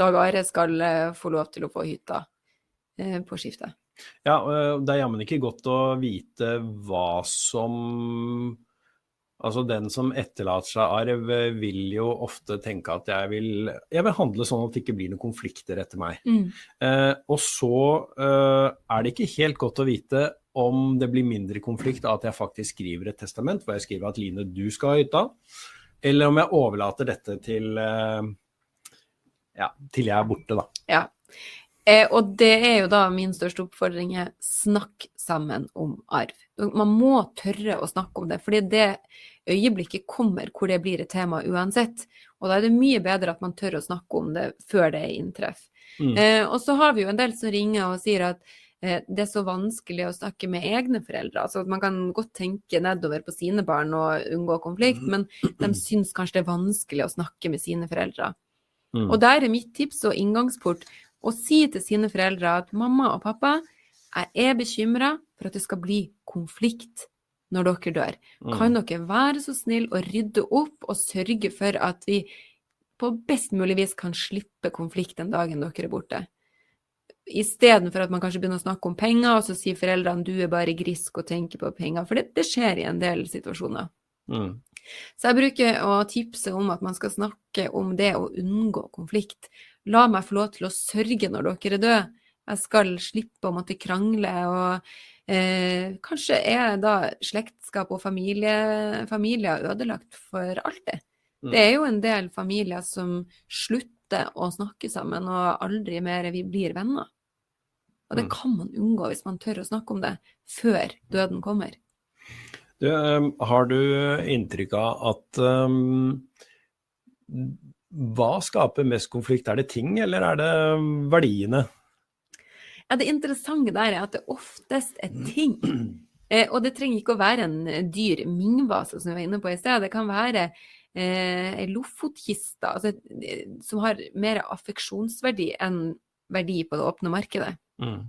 Dag Are skal få lov til å få hytta på skiftet. Ja, det er jammen ikke godt å vite hva som Altså Den som etterlater seg arv, vil jo ofte tenke at jeg vil, jeg vil handle sånn at det ikke blir noen konflikter etter meg. Mm. Eh, og så eh, er det ikke helt godt å vite om det blir mindre konflikt av at jeg faktisk skriver et testament hvor jeg skriver at Line, du skal ha hytta, eller om jeg overlater dette til, eh, ja, til jeg er borte, da. Ja. Eh, og det er jo da min største oppfordring er snakk sammen om arv. Man må tørre å snakke om det, fordi det øyeblikket kommer hvor det blir et tema uansett. Og da er det mye bedre at man tør å snakke om det før det inntreffer. Mm. Eh, og så har vi jo en del som ringer og sier at eh, det er så vanskelig å snakke med egne foreldre. Altså at Man kan godt tenke nedover på sine barn og unngå konflikt, mm. men de syns kanskje det er vanskelig å snakke med sine foreldre. Mm. Og der er mitt tips og inngangsport og si til sine foreldre at mamma og pappa, jeg er bekymra for at det skal bli konflikt når dere dør. Mm. Kan dere være så snill å rydde opp og sørge for at vi på best mulig vis kan slippe konflikt den dagen dere er borte? Istedenfor at man kanskje begynner å snakke om penger, og så sier foreldrene du er bare grisk og tenker på penger. For det, det skjer i en del situasjoner. Mm. Så jeg bruker å tipse om at man skal snakke om det å unngå konflikt. La meg få lov til å sørge når dere er døde. Jeg skal slippe å måtte krangle. og eh, Kanskje er da slektskap og familie, familier ødelagt for alltid. Mm. Det er jo en del familier som slutter å snakke sammen og aldri mer vi blir venner. Og det mm. kan man unngå hvis man tør å snakke om det før døden kommer. Du, um, har du inntrykk av at um, hva skaper mest konflikt? Er det ting, eller er det verdiene? Ja, Det interessante der er at det oftest er ting. Eh, og det trenger ikke å være en dyr mingvase, som vi var inne på i sted. Det kan være eh, ei lofotkiste altså, som har mer affeksjonsverdi enn verdi på det åpne markedet. Mm.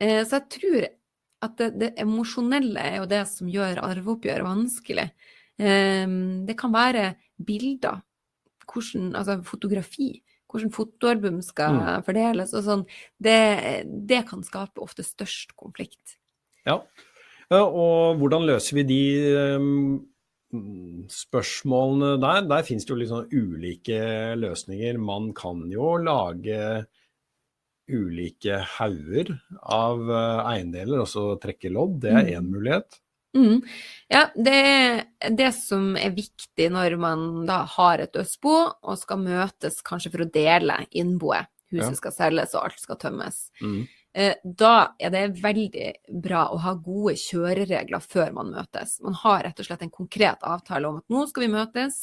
Eh, så jeg tror at det, det emosjonelle er jo det som gjør arveoppgjør vanskelig. Eh, det kan være bilder hvordan, altså fotografi, hvordan fotoalbum skal mm. fordeles og sånn, det, det, kan skape ofte størst konflikt. Ja, og hvordan løser vi de um, spørsmålene der? Der finnes det jo litt sånn ulike løsninger. Man kan jo lage ulike hauger av uh, eiendeler, og så trekke lodd. Det er én mm. mulighet. Mm. Ja, det er det som er viktig når man da har et dødsbo og skal møtes kanskje for å dele innboet. Huset ja. skal selges og alt skal tømmes. Mm. Eh, da er det veldig bra å ha gode kjøreregler før man møtes. Man har rett og slett en konkret avtale om at nå skal vi møtes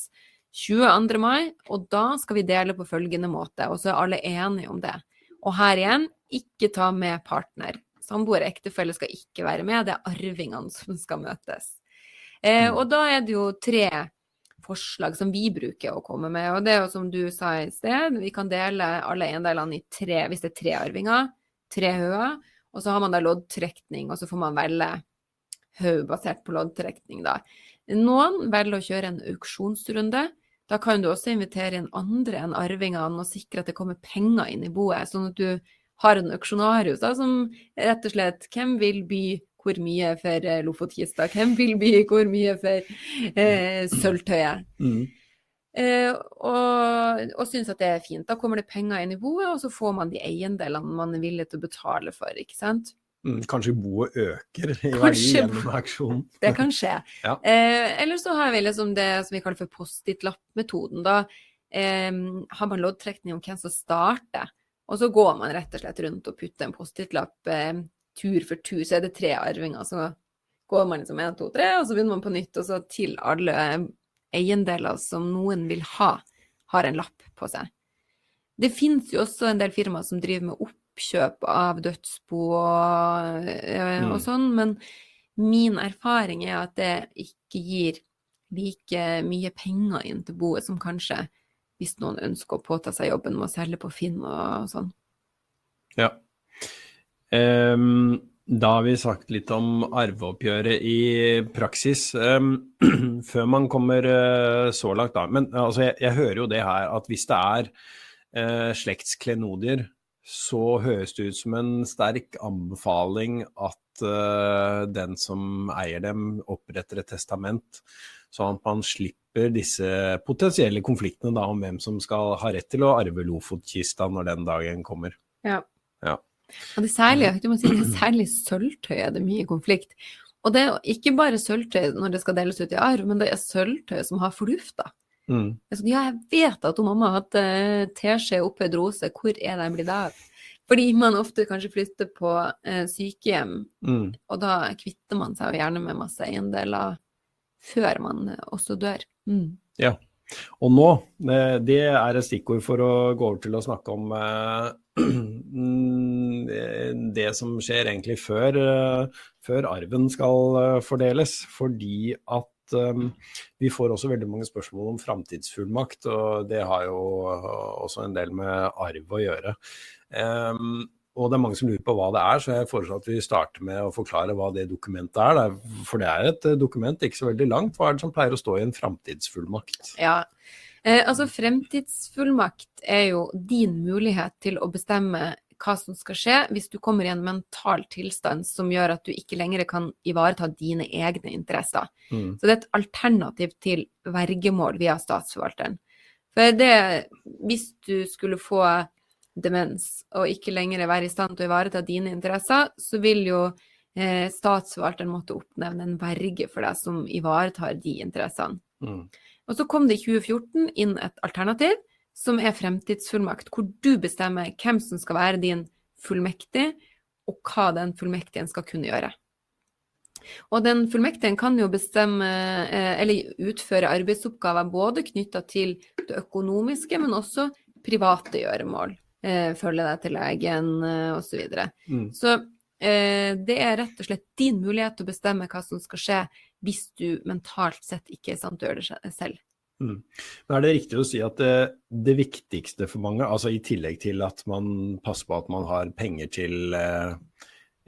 22. mai, og da skal vi dele på følgende måte. Og så er alle enige om det. Og her igjen, ikke ta med partner. Samboer og ektefelle skal ikke være med, det er arvingene som skal møtes. Eh, og da er det jo tre forslag som vi bruker å komme med. Og det er jo som du sa i sted, vi kan dele alle eiendelene i tre, hvis det er tre arvinger, tre høer. Og så har man da loddtrekning, og så får man velge haug basert på loddtrekning, da. Noen velger å kjøre en auksjonsrunde. Da kan du også invitere inn andre enn arvingene og sikre at det kommer penger inn i boet, sånn at du har en auksjonarius da, som rett og slett Hvem vil by hvor mye for eh, Lofotkista? Hvem vil by hvor mye for eh, Sølvtøyet? Mm. Eh, og, og syns at det er fint. Da kommer det penger inn i boet, og så får man de eiendelene man er villig til å betale for, ikke sant. Mm, kanskje boet øker i verdi gjennom auksjonen. Det kan skje. ja. eh, eller så har vi liksom det som vi kaller for Post-It-lapp-metoden. Da eh, har man loddtrekning om hvem som starter. Og så går man rett og slett rundt og putter en Post-It-lapp eh, tur for tur. Så er det tre arvinger, så går man liksom én, to, tre, og så begynner man på nytt. Og så til alle eiendeler som noen vil ha, har en lapp på seg. Det finnes jo også en del firmaer som driver med oppkjøp av dødsbo og, eh, og mm. sånn, men min erfaring er at det ikke gir like mye penger inn til boet som kanskje hvis noen ønsker å påta seg jobben med å selge på Finn og sånn. Ja. Um, da har vi sagt litt om arveoppgjøret i praksis. Um, før man kommer uh, så langt, da. Men altså, jeg, jeg, hører jo det her at hvis det er uh, slektsklenodier, så høres det ut som en sterk anbefaling at uh, den som eier dem, oppretter et testament, sånn at man slipper disse potensielle konfliktene da, om hvem som skal ha rett til å arve Lofotkista når den dagen kommer. Ja. ja. Og det særlig, du må si, det særlig sølvtøy er det mye konflikt. Og det er ikke bare sølvtøy når det skal deles ut i arv, men det er sølvtøy som har fordufta. Mm. Ja, jeg vet at mamma har hatt uh, teskje i rose, hvor er den blitt av? Fordi man ofte kanskje flytter på uh, sykehjem, mm. og da kvitter man seg jo gjerne med masse eiendeler før man uh, også dør. Mm. Ja. Og nå, eh, det er et stikkord for å gå over til å snakke om eh, det som skjer egentlig før, eh, før arven skal fordeles. Fordi at vi får også veldig mange spørsmål om framtidsfullmakt, og det har jo også en del med arv å gjøre. Og det er mange som lurer på hva det er, så jeg foreslår at vi starter med å forklare hva det dokumentet er. For det er et eh, dokument, ikke så veldig langt. Hva er det som pleier å stå i en framtidsfullmakt? Ja, eh, altså Fremtidsfullmakt er jo din mulighet til å bestemme hva som skal skje hvis du kommer i en mental tilstand som gjør at du ikke lenger kan ivareta dine egne interesser. Mm. Så det er et alternativ til vergemål via statsforvalteren. For det, hvis du skulle få demens og ikke lenger være i stand til å ivareta dine interesser, så vil jo eh, statsforvalteren måtte oppnevne en verge for deg som ivaretar de interessene. Mm. Og så kom det i 2014 inn et alternativ som er fremtidsfullmakt, hvor du bestemmer hvem som skal være din fullmektig, og hva den fullmektigen skal kunne gjøre. Og den fullmektigen kan jo bestemme, eh, eller utføre arbeidsoppgaver både knytta til det økonomiske, men også private gjøremål følge deg til legen eh, osv. Så, videre. mm. så eh, det er rett og slett din mulighet til å bestemme hva som skal skje hvis du mentalt sett ikke er sant gjøre det selv. Mm. Men Er det riktig å si at det, det, viktigste for mange, altså i tillegg til at man passer på at man har penger til eh,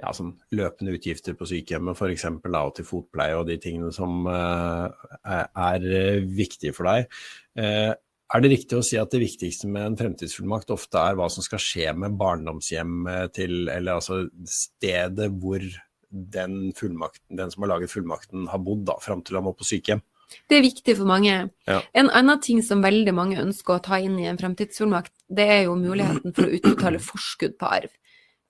ja, sånn løpende utgifter på sykehjemmet f.eks. og til fotpleie og de tingene som er, er, viktige for deg. Er det riktig å si at det viktigste med en fremtidsfullmakt ofte er hva som skal skje med barndomshjemmet til, eller altså stedet hvor den, den som har laget fullmakten har bodd da, fram til han må på sykehjem? Det er viktig for mange. Ja. En annen ting som veldig mange ønsker å ta inn i en fremtidsfullmakt, det er jo muligheten for å utbetale forskudd på arv.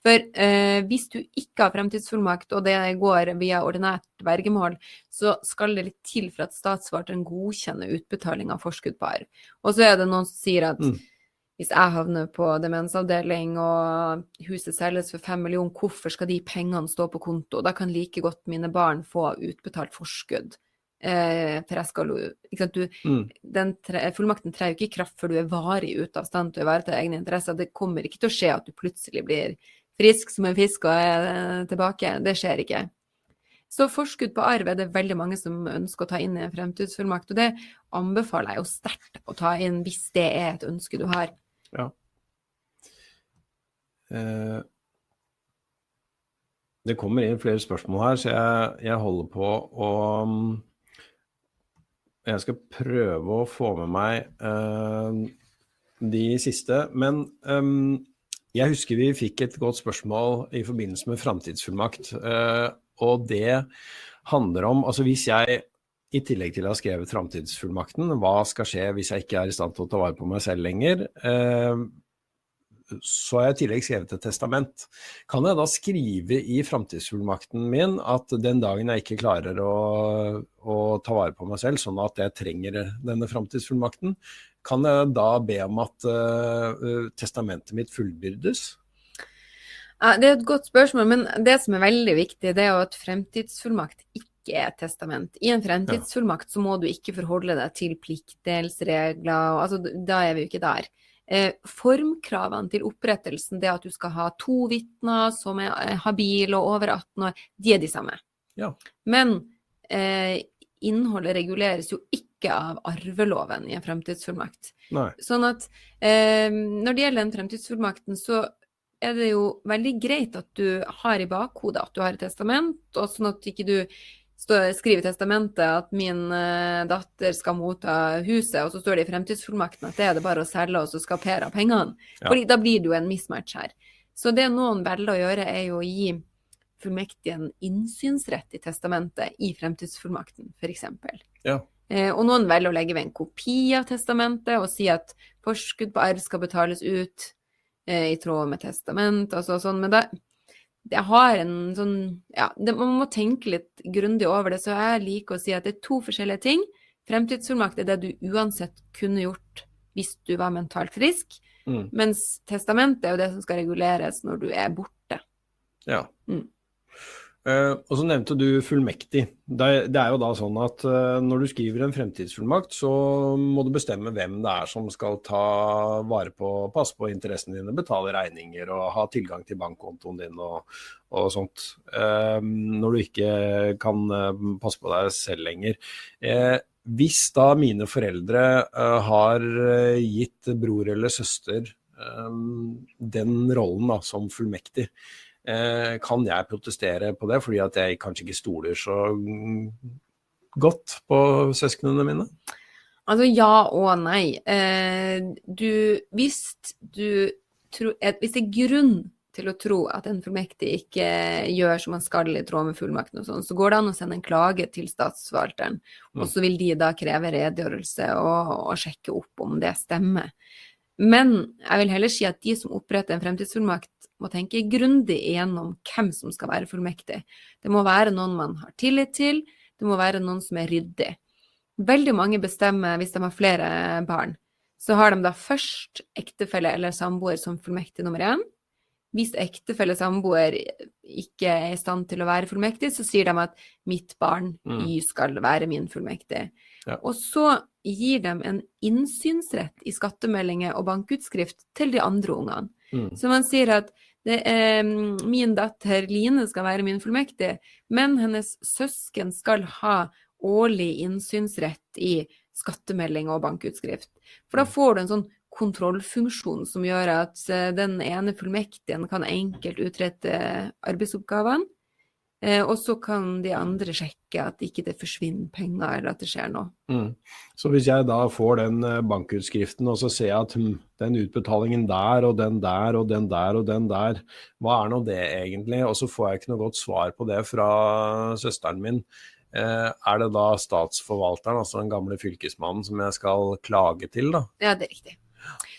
For eh, hvis du ikke har fremtidsfullmakt, og det går via ordinært vergemål, så skal det litt til for at statsforvalteren godkjenner utbetaling av forskudd på arv. Og så er det noen som sier at mm. hvis jeg havner på demensavdeling og huset selges for fem millioner, hvorfor skal de pengene stå på konto? Da kan like godt mine barn få utbetalt forskudd. Eh, skal du, mm. den tre, Fullmakten trer jo ikke i kraft før du er varig ute av stand til å ivareta egne interesser. Det kommer ikke til å skje at du plutselig blir frisk som en fisk og er tilbake. Det skjer ikke. Så forskudd på arv er det veldig mange som ønsker å ta inn i en fremtidsfullmakt, og det anbefaler jeg jo sterkt å ta inn hvis det er et ønske du har. Ja. Eh, det kommer inn flere spørsmål her, så jeg, jeg holder på å Jeg skal prøve å få med meg eh, de siste. Men um, jeg husker vi fikk et godt spørsmål i forbindelse med framtidsfullmakt. Uh, og det handler om Altså hvis jeg i tillegg til å ha skrevet framtidsfullmakten, hva skal skje hvis jeg ikke er i stand til å ta vare på meg selv lenger? Uh, så har jeg i tillegg skrevet et testament. Kan jeg da skrive i framtidsfullmakten min at den dagen jeg ikke klarer å, å, ta vare på meg selv, sånn at jeg trenger denne framtidsfullmakten, kan jeg da be om at uh, testamentet mitt fullbyrdes? Ja, det er et godt spørsmål, men det som er veldig viktig, det er jo at fremtidsfullmakt ikke er et testament. I en fremtidsfullmakt så må du ikke forholde deg til pliktdelsregler, altså, da er vi jo ikke der. Eh, formkravene til opprettelsen, det at du skal ha to vitner som er habile og over 18 år, de er de samme. Ja. Men eh, innholdet reguleres jo ikke av arveloven i en fremtidsfullmakt. Nei. Sånn at eh, når det gjelder den fremtidsfullmakten, så er det jo veldig greit at du har i bakhodet at du har et testament, og sånn at ikke du skriver i testamentet at min uh, datter skal motta huset, og så står det i fremtidsfullmakten at det er det bare å selge, og så skal Per ha pengene. Ja. Fordi da blir det jo en mismatch her. Så det noen velger å gjøre, er jo å gi fullmektigen innsynsrett i testamentet i fremtidsfullmakten, f.eks. Ja. Eh, og noen velger å legge ved en kopi av testamentet og si at forskudd på arv skal betales ut eh, i tråd med testament, altså sånn. Men da, jeg har en sånn Ja, det, man må tenke litt grundig over det, så jeg liker å si at det er to forskjellige ting. Fremtidsfullmakt er det du uansett kunne gjort hvis du var mentalt frisk, Mm. mens testamentet er jo det som skal reguleres når du er borte. Ja. Mm. Eh, og så nevnte du fullmektig. Det, det er jo da sånn at uh, når du skriver en fremtidsfullmakt, så må du bestemme hvem det er som skal ta vare på, passe på interessene dine, betale regninger og ha tilgang til bankkontoen din og, og sånt. Uh, når du ikke kan passe på deg selv lenger. Hvis da mine foreldre har gitt bror eller søster den rollen da, som fullmektig, kan jeg protestere på det fordi at jeg kanskje ikke stoler så mm, godt på søsknene mine? Altså ja og nei. Eh, du, hvis du tro, Hvis det er grunn til å tro at en fullmektig ikke gjør som han skal i tråd med fullmakten og sånn, så går det an å sende en klage til statsforvalteren. Mm. Og så vil de da kreve redegjørelse og, og sjekke opp om det stemmer. Men jeg vil heller si at de som oppretter en fremtidsfullmakt, må tenke grundig igjennom hvem som skal være fullmektig. Det må være noen man har tillit til, det må være noen som er ryddig. Veldig mange bestemmer hvis de har flere barn. Så har de da først ektefelle eller samboer som fullmektig nummer én. Hvis ektefelle samboer ikke er i stand til å være fullmektig, så sier de at mitt barn Mm. Y skal være min fullmektig. Ja. Og så gir de en innsynsrett i skattemeldinger og bankutskrift til de andre ungene. Mm. Så man sier at det er, min datter Line skal være min fullmektig, men hennes søsken skal ha årlig innsynsrett i skattemelding og bankutskrift. For da får du en sånn kontrollfunksjon som gjør at eh, den ene fullmektigen kan enkelt utrette arbeidsoppgavene, eh, og så kan de andre sjekke at ikke det forsvinner penger, eller at det skjer noe. Mm. Så hvis jeg da får den eh, bankutskriften, og så ser jeg at hm, den utbetalingen der og den der og den der og den der, hva er nå det egentlig? Og så får jeg ikke noe godt svar på det fra søsteren min. Eh, er det da statsforvalteren, altså den gamle fylkesmannen, som jeg skal klage til, da? Ja, det er riktig.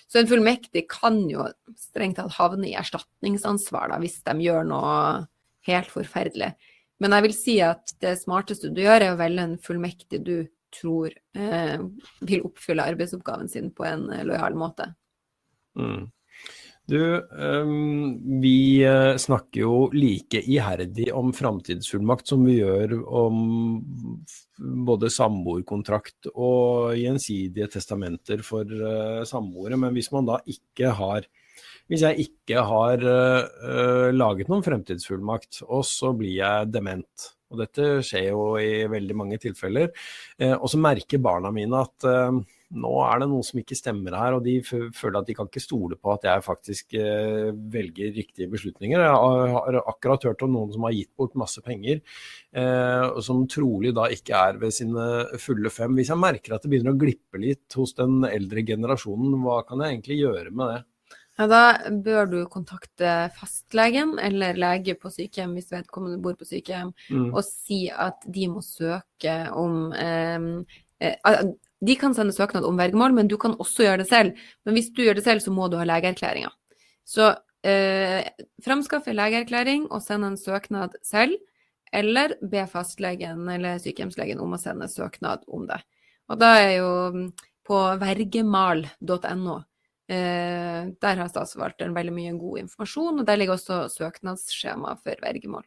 Så en fullmektig kan jo strengt tatt havne i erstatningsansvar da, hvis de gjør noe helt forferdelig. Men jeg vil si at det smarteste du gjør, er å velge en fullmektig du tror eh, vil oppfylle arbeidsoppgaven sin på en eh, lojal måte. Mm. Du, ehm, vi eh, snakker jo like iherdig om framtidsfullmakt som vi gjør om både samboerkontrakt og gjensidige testamenter for eh, samboere. Men hvis man da ikke har Hvis jeg ikke har eh, laget noen fremtidsfullmakt, og så blir jeg dement, Og dette skjer jo i veldig mange tilfeller. Uh, og så merker barna mine at uh, nå er det noe som ikke stemmer her, og de føler at de kan ikke stole på at jeg faktisk velger riktige beslutninger. Jeg har akkurat hørt om noen som har gitt bort masse penger, og som trolig da ikke er ved sine fulle fem. Hvis jeg merker at det begynner å glippe litt hos den eldre generasjonen, hva kan jeg egentlig gjøre med det? Ja, da bør du kontakte fastlegen eller lege på sykehjem hvis vedkommende bor på sykehjem, mm. og si at de må søke om eh, eh de kan sende søknad om vergemål, men du kan også gjøre det selv. Men hvis du gjør det selv, så må du ha legeerklæringa. Så eh, framskaffe legeerklæring og sende en søknad selv, eller be fastlegen eller sykehjemslegen om å sende søknad om det. Og da er jo mm, på vergemal.no. Eh, der har statsforvalteren veldig mye god informasjon, og der ligger også søknadsskjema for vergemål.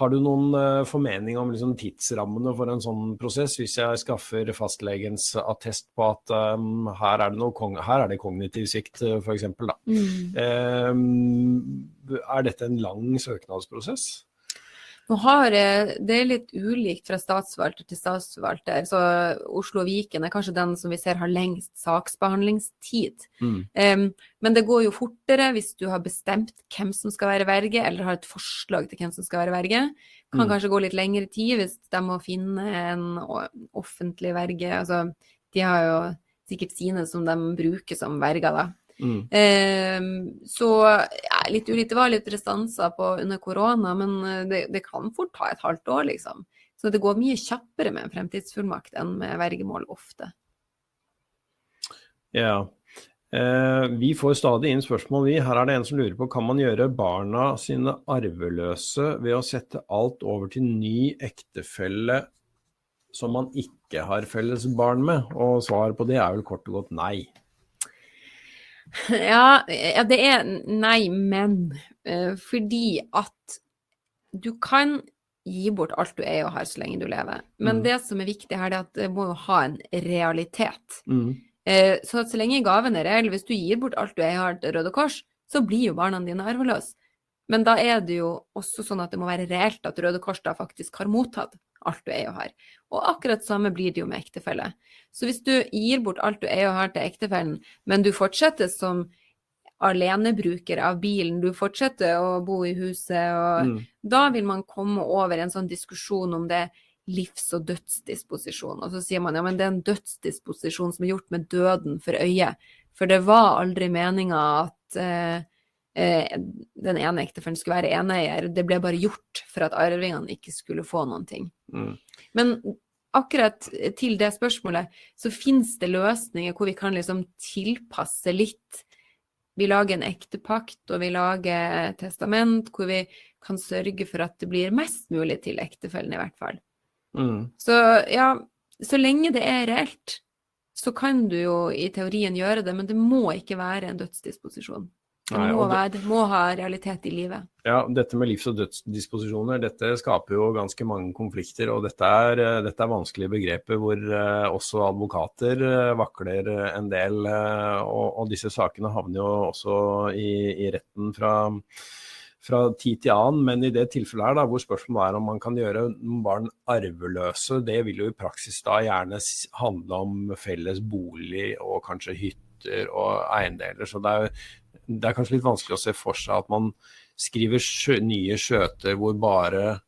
Har du noen uh, formening om liksom, tidsrammene for en sånn prosess, hvis jeg skaffer fastlegens attest på at um, her, er her, er det kognitiv svikt, uh, f.eks. Mm. Um, er dette en lang søknadsprosess? Nå har Det er litt ulikt fra statsforvalter til statsforvalter. så Oslo og Viken er kanskje den som vi ser har lengst saksbehandlingstid. Mm. Um, men det går jo fortere hvis du har bestemt hvem som skal være verge, eller har et forslag til hvem som skal være verge. Kan mm. kanskje gå litt lengre tid hvis de må finne en offentlig verge. Altså, de har jo sikkert sine som de bruker som verger, da. Mm. Eh, så ja, litt ulikt. Det var litt restanser på under korona, men eh, det, det, kan fort ta et halvt år, liksom. Så det går mye kjappere med en fremtidsfullmakt enn med vergemål ofte. Ja. Eh, vi får stadig inn spørsmål, vi. Her er det en som lurer på kan man gjøre barna sine arveløse ved å sette alt over til ny ektefelle som man ikke har felles barn med? Og svaret på det er vel kort og godt nei. Ja, det er nei, men. Uh, fordi at du kan gi bort alt du er og har så lenge du lever. Men mm. det som er viktig her, er at det må jo ha en realitet. Mm. Uh, så så lenge gaven er reell, hvis du gir bort alt du er og har til Røde Kors, så blir jo barna dine arveløse. Men da er det jo også sånn at det må være reelt at Røde Kors da faktisk har mottatt alt du eier og har. Og akkurat samme blir det jo med ektefelle. Så hvis du gir bort alt du eier og har til ektefellen, men du fortsetter som alenebruker av bilen, du fortsetter å bo i huset, og mm. da vil man komme over en sånn diskusjon om det livs- og dødsdisposisjon. Og så sier man ja, men det er en dødsdisposisjon som er gjort med døden for øye. For det var aldri meninga at eh, den ene ektefellen skulle være eneeier. Det ble bare gjort for at arvingene ikke skulle få noen ting. Mm. Men akkurat til det spørsmålet så finnes det løsninger hvor vi kan liksom tilpasse litt. Vi lager en ektepakt, og vi lager testament hvor vi kan sørge for at det blir mest mulig til ektefellen, i hvert fall. Mm. Så ja, så lenge det er reelt, så kan du jo i teorien gjøre det, men det må ikke være en dødsdisposisjon. Det må, det må ha realitet i livet. Ja, dette med livs- og dødsdisposisjoner dette skaper jo ganske mange konflikter. Og dette er, eh, dette er vanskelige begreper hvor uh, også advokater uh, vakler en del. Uh, og, og, disse sakene havner jo også i, i retten fra, fra, tid til annen. Men i det tilfellet her da, hvor spørsmålet er om man kan gjøre barn arveløse, det vil jo i praksis da gjerne handle om felles bolig og kanskje hytter og eiendeler. Så det er, det er kanskje litt vanskelig å se for seg at man skriver sjø, nye skjøter hvor bare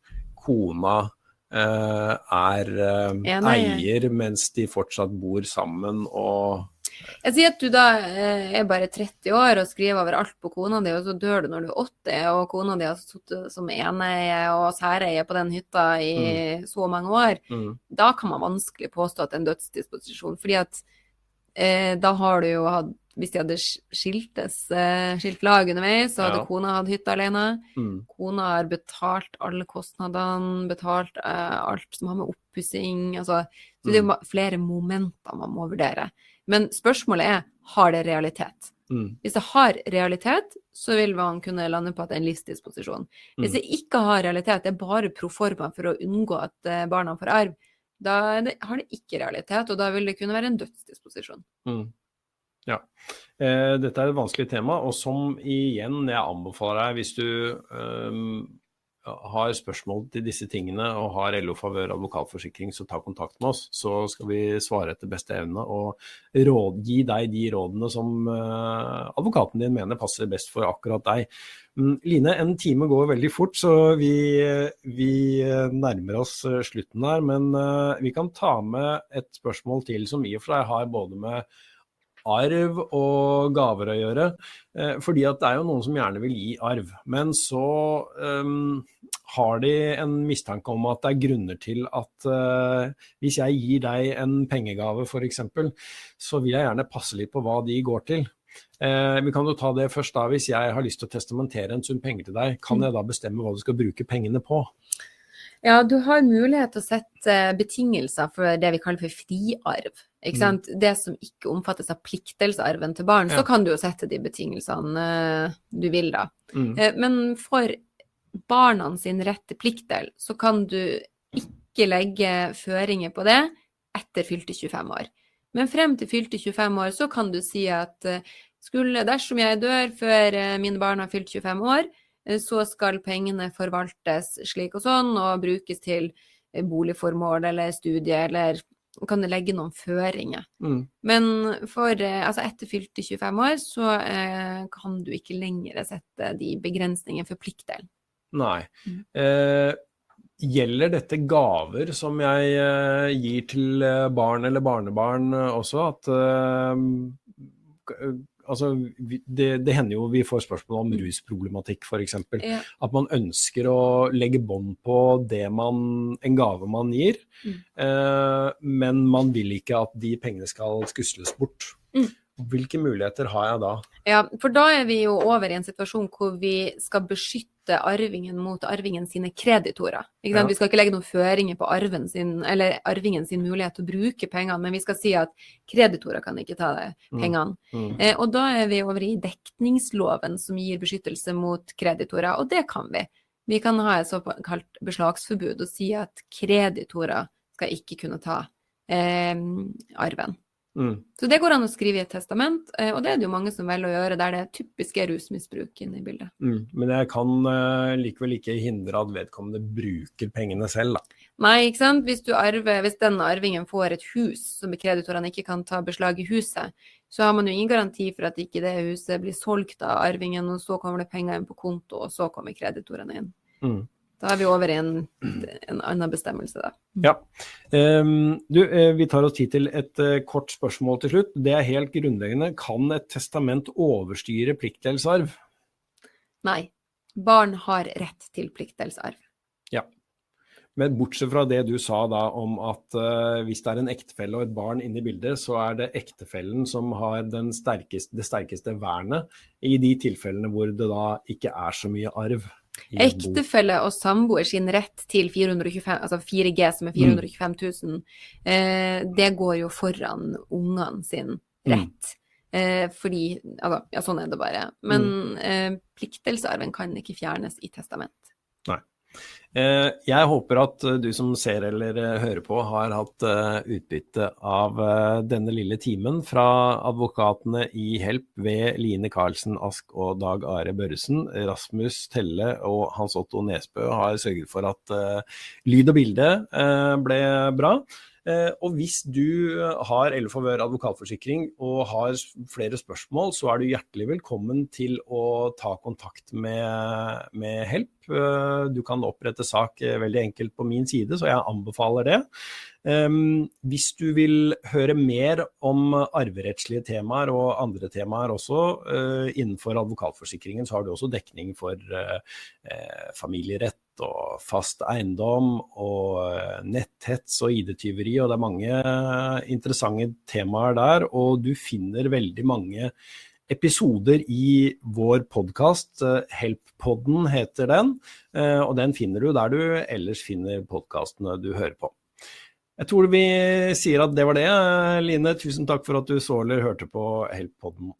kona eh, er eh, eier, mens de fortsatt bor sammen og jeg sier at du da eh, er bare 30 år og skriver over alt på kona di, og så dør du når du er 80, og kona di har sittet som eneie og særeie på den hytta i mm. så mange år. Mm. Da kan man vanskelig påstå at det er en dødsdisposisjon. fordi at eh, da har du jo hatt hvis de hadde skiltes, eh, skilt lag underveis, så hadde ja. kona hatt hytte alene. Mm. Kona har betalt alle kostnadene, betalt uh, alt som har med oppussing altså, Så mm. det er jo flere momenter man må vurdere. Men spørsmålet er har det realitet. Mm. Hvis det har realitet, så vil man kunne lande på at det er en livsdisposisjon. Hvis mm. det ikke har realitet, det er bare proforma for å unngå at uh, barna får arv, da det, har det ikke realitet, og da vil det kunne være en dødsdisposisjon. Mm. Ja. Eh, dette er et vanskelig tema, og som igjen jeg anbefaler deg hvis du eh, har spørsmål til disse tingene og har LO Favør advokatforsikring, så ta kontakt med oss. Så skal vi svare etter beste evne og råd, gi deg de rådene som eh, advokaten din mener passer best for akkurat deg. Um, Line, en time går veldig fort, så vi, vi nærmer oss slutten her. Men uh, vi kan ta med et spørsmål til som i og for seg har både med arv og gaver å gjøre. Eh, fordi at det er jo noen som gjerne vil gi arv. Men så um, har de en mistanke om at det er grunner til at uh, hvis jeg gir deg en pengegave f.eks., så vil jeg gjerne passe litt på hva de går til. Eh, vi kan jo ta det først da. Hvis jeg har lyst til å testamentere en sum penger til deg, kan jeg da bestemme hva du skal bruke pengene på? Ja, du har mulighet til å sette betingelser for det vi kaller for friarv. Ikke mm. sant? Mm. Det som ikke omfattes av pliktelsarven til barn, ja. så kan du jo sette de betingelsene uh, du vil, da. Mm. Uh, men for barna sin rett til pliktdel, så kan du ikke legge føringer på det etter fylte 25 år. Men frem til fylte 25 år så kan du si at uh, skulle, dersom jeg dør før mine barn har fylt 25 år, Eh, så skal pengene forvaltes slik og sånn, og brukes til eh, boligformål eller studie, eller kan det legge noen føringer. Mm. Men for, eh, altså etter fylte 25 år, så eh, kan du ikke lenger sette de begrensningene for pliktdelen. Nei. Mm. Eh, gjelder dette gaver som jeg eh, gir til barn eller barnebarn også? At altså, det, det, hender jo vi får spørsmål om rusproblematikk f.eks. Ja. At man ønsker å legge bånd på det man, en gave man gir, mm. eh, men man vil ikke at de pengene skal skusles bort. Mm. Hvilke muligheter har jeg da? Ja, for da er vi jo over i en situasjon hvor vi skal beskytte arvingen mot arvingen sine kreditorer. Ja. Vi skal ikke legge noen føringer på arven sin, eller arvingen sin mulighet til å bruke pengene, men vi skal si at kreditorer kan ikke ta mm. pengene. Mm. Mm. Eh, og da er vi over i dekningsloven som gir beskyttelse mot kreditorer, og det kan vi. Vi kan ha et såkalt beslagsforbud og si at kreditorer skal ikke kunne ta eh, arven. Mm. Så det går an å skrive i et testament, eh, og det er det jo mange som velger å gjøre der det typisk er rusmisbruk inne i bildet. Mm. Men jeg kan uh, likevel ikke hindre at vedkommende bruker pengene selv, da. Nei, ikke sant. Hvis, arver, hvis den arvingen får et hus som kreditorene ikke kan ta beslag i huset, så har man jo ingen garanti for at ikke det huset blir solgt av arvingen, og så kommer det penger inn på konto, og så kommer kreditorene inn. Mm. Da er vi over i en, en annen bestemmelse, da. Ja. Um, du, eh, vi tar oss tid til et uh, kort spørsmål til slutt. Det er helt grunnleggende. Kan et testament overstyre pliktdelsarv? Nei. Barn har rett til pliktdelsarv. Ja. Men bortsett fra det du sa da om at uh, hvis det er en ektefelle og et barn inne i bildet, så er det ektefellen som har sterkeste, det sterkeste vernet i de tilfellene hvor det da ikke er så mye arv. Ektefelle og samboer sin rett til 425, altså 4G, som er 425 000, mm. eh, det går jo foran ungene sin mm. rett. Eh, fordi altså, Ja, sånn er det bare. Men mm. eh, pliktdelsarven kan ikke fjernes i testament. Nei. Eh, jeg håper at du som ser eller eh, hører på, har hatt eh, utbytte av denne lille timen fra advokatene i Help ved Line Karlsen Ask og Dag Are Børresen. Rasmus Telle og Hans Otto Nesbø har sørget for at lyd og bilde ble bra. Eh, og hvis du har eller favør advokatforsikring og har flere spørsmål, så er du hjertelig velkommen til å ta kontakt med, med Help. Eh, du kan opprette sak eh, veldig enkelt på min side, så jeg anbefaler det. Hvis du vil høre mer om arverettslige temaer og andre temaer også innenfor advokatforsikringen, så har du også dekning for familierett og fast eiendom og netthets og ID-tyveri. Og det er mange interessante temaer der. Og du finner veldig mange episoder i vår podkast. Help-podden heter den. Og den finner du der du ellers finner podkastene du hører på. Jeg tror vi sier at det var det. Line, tusen takk for at du så eller hørte på Help-podden.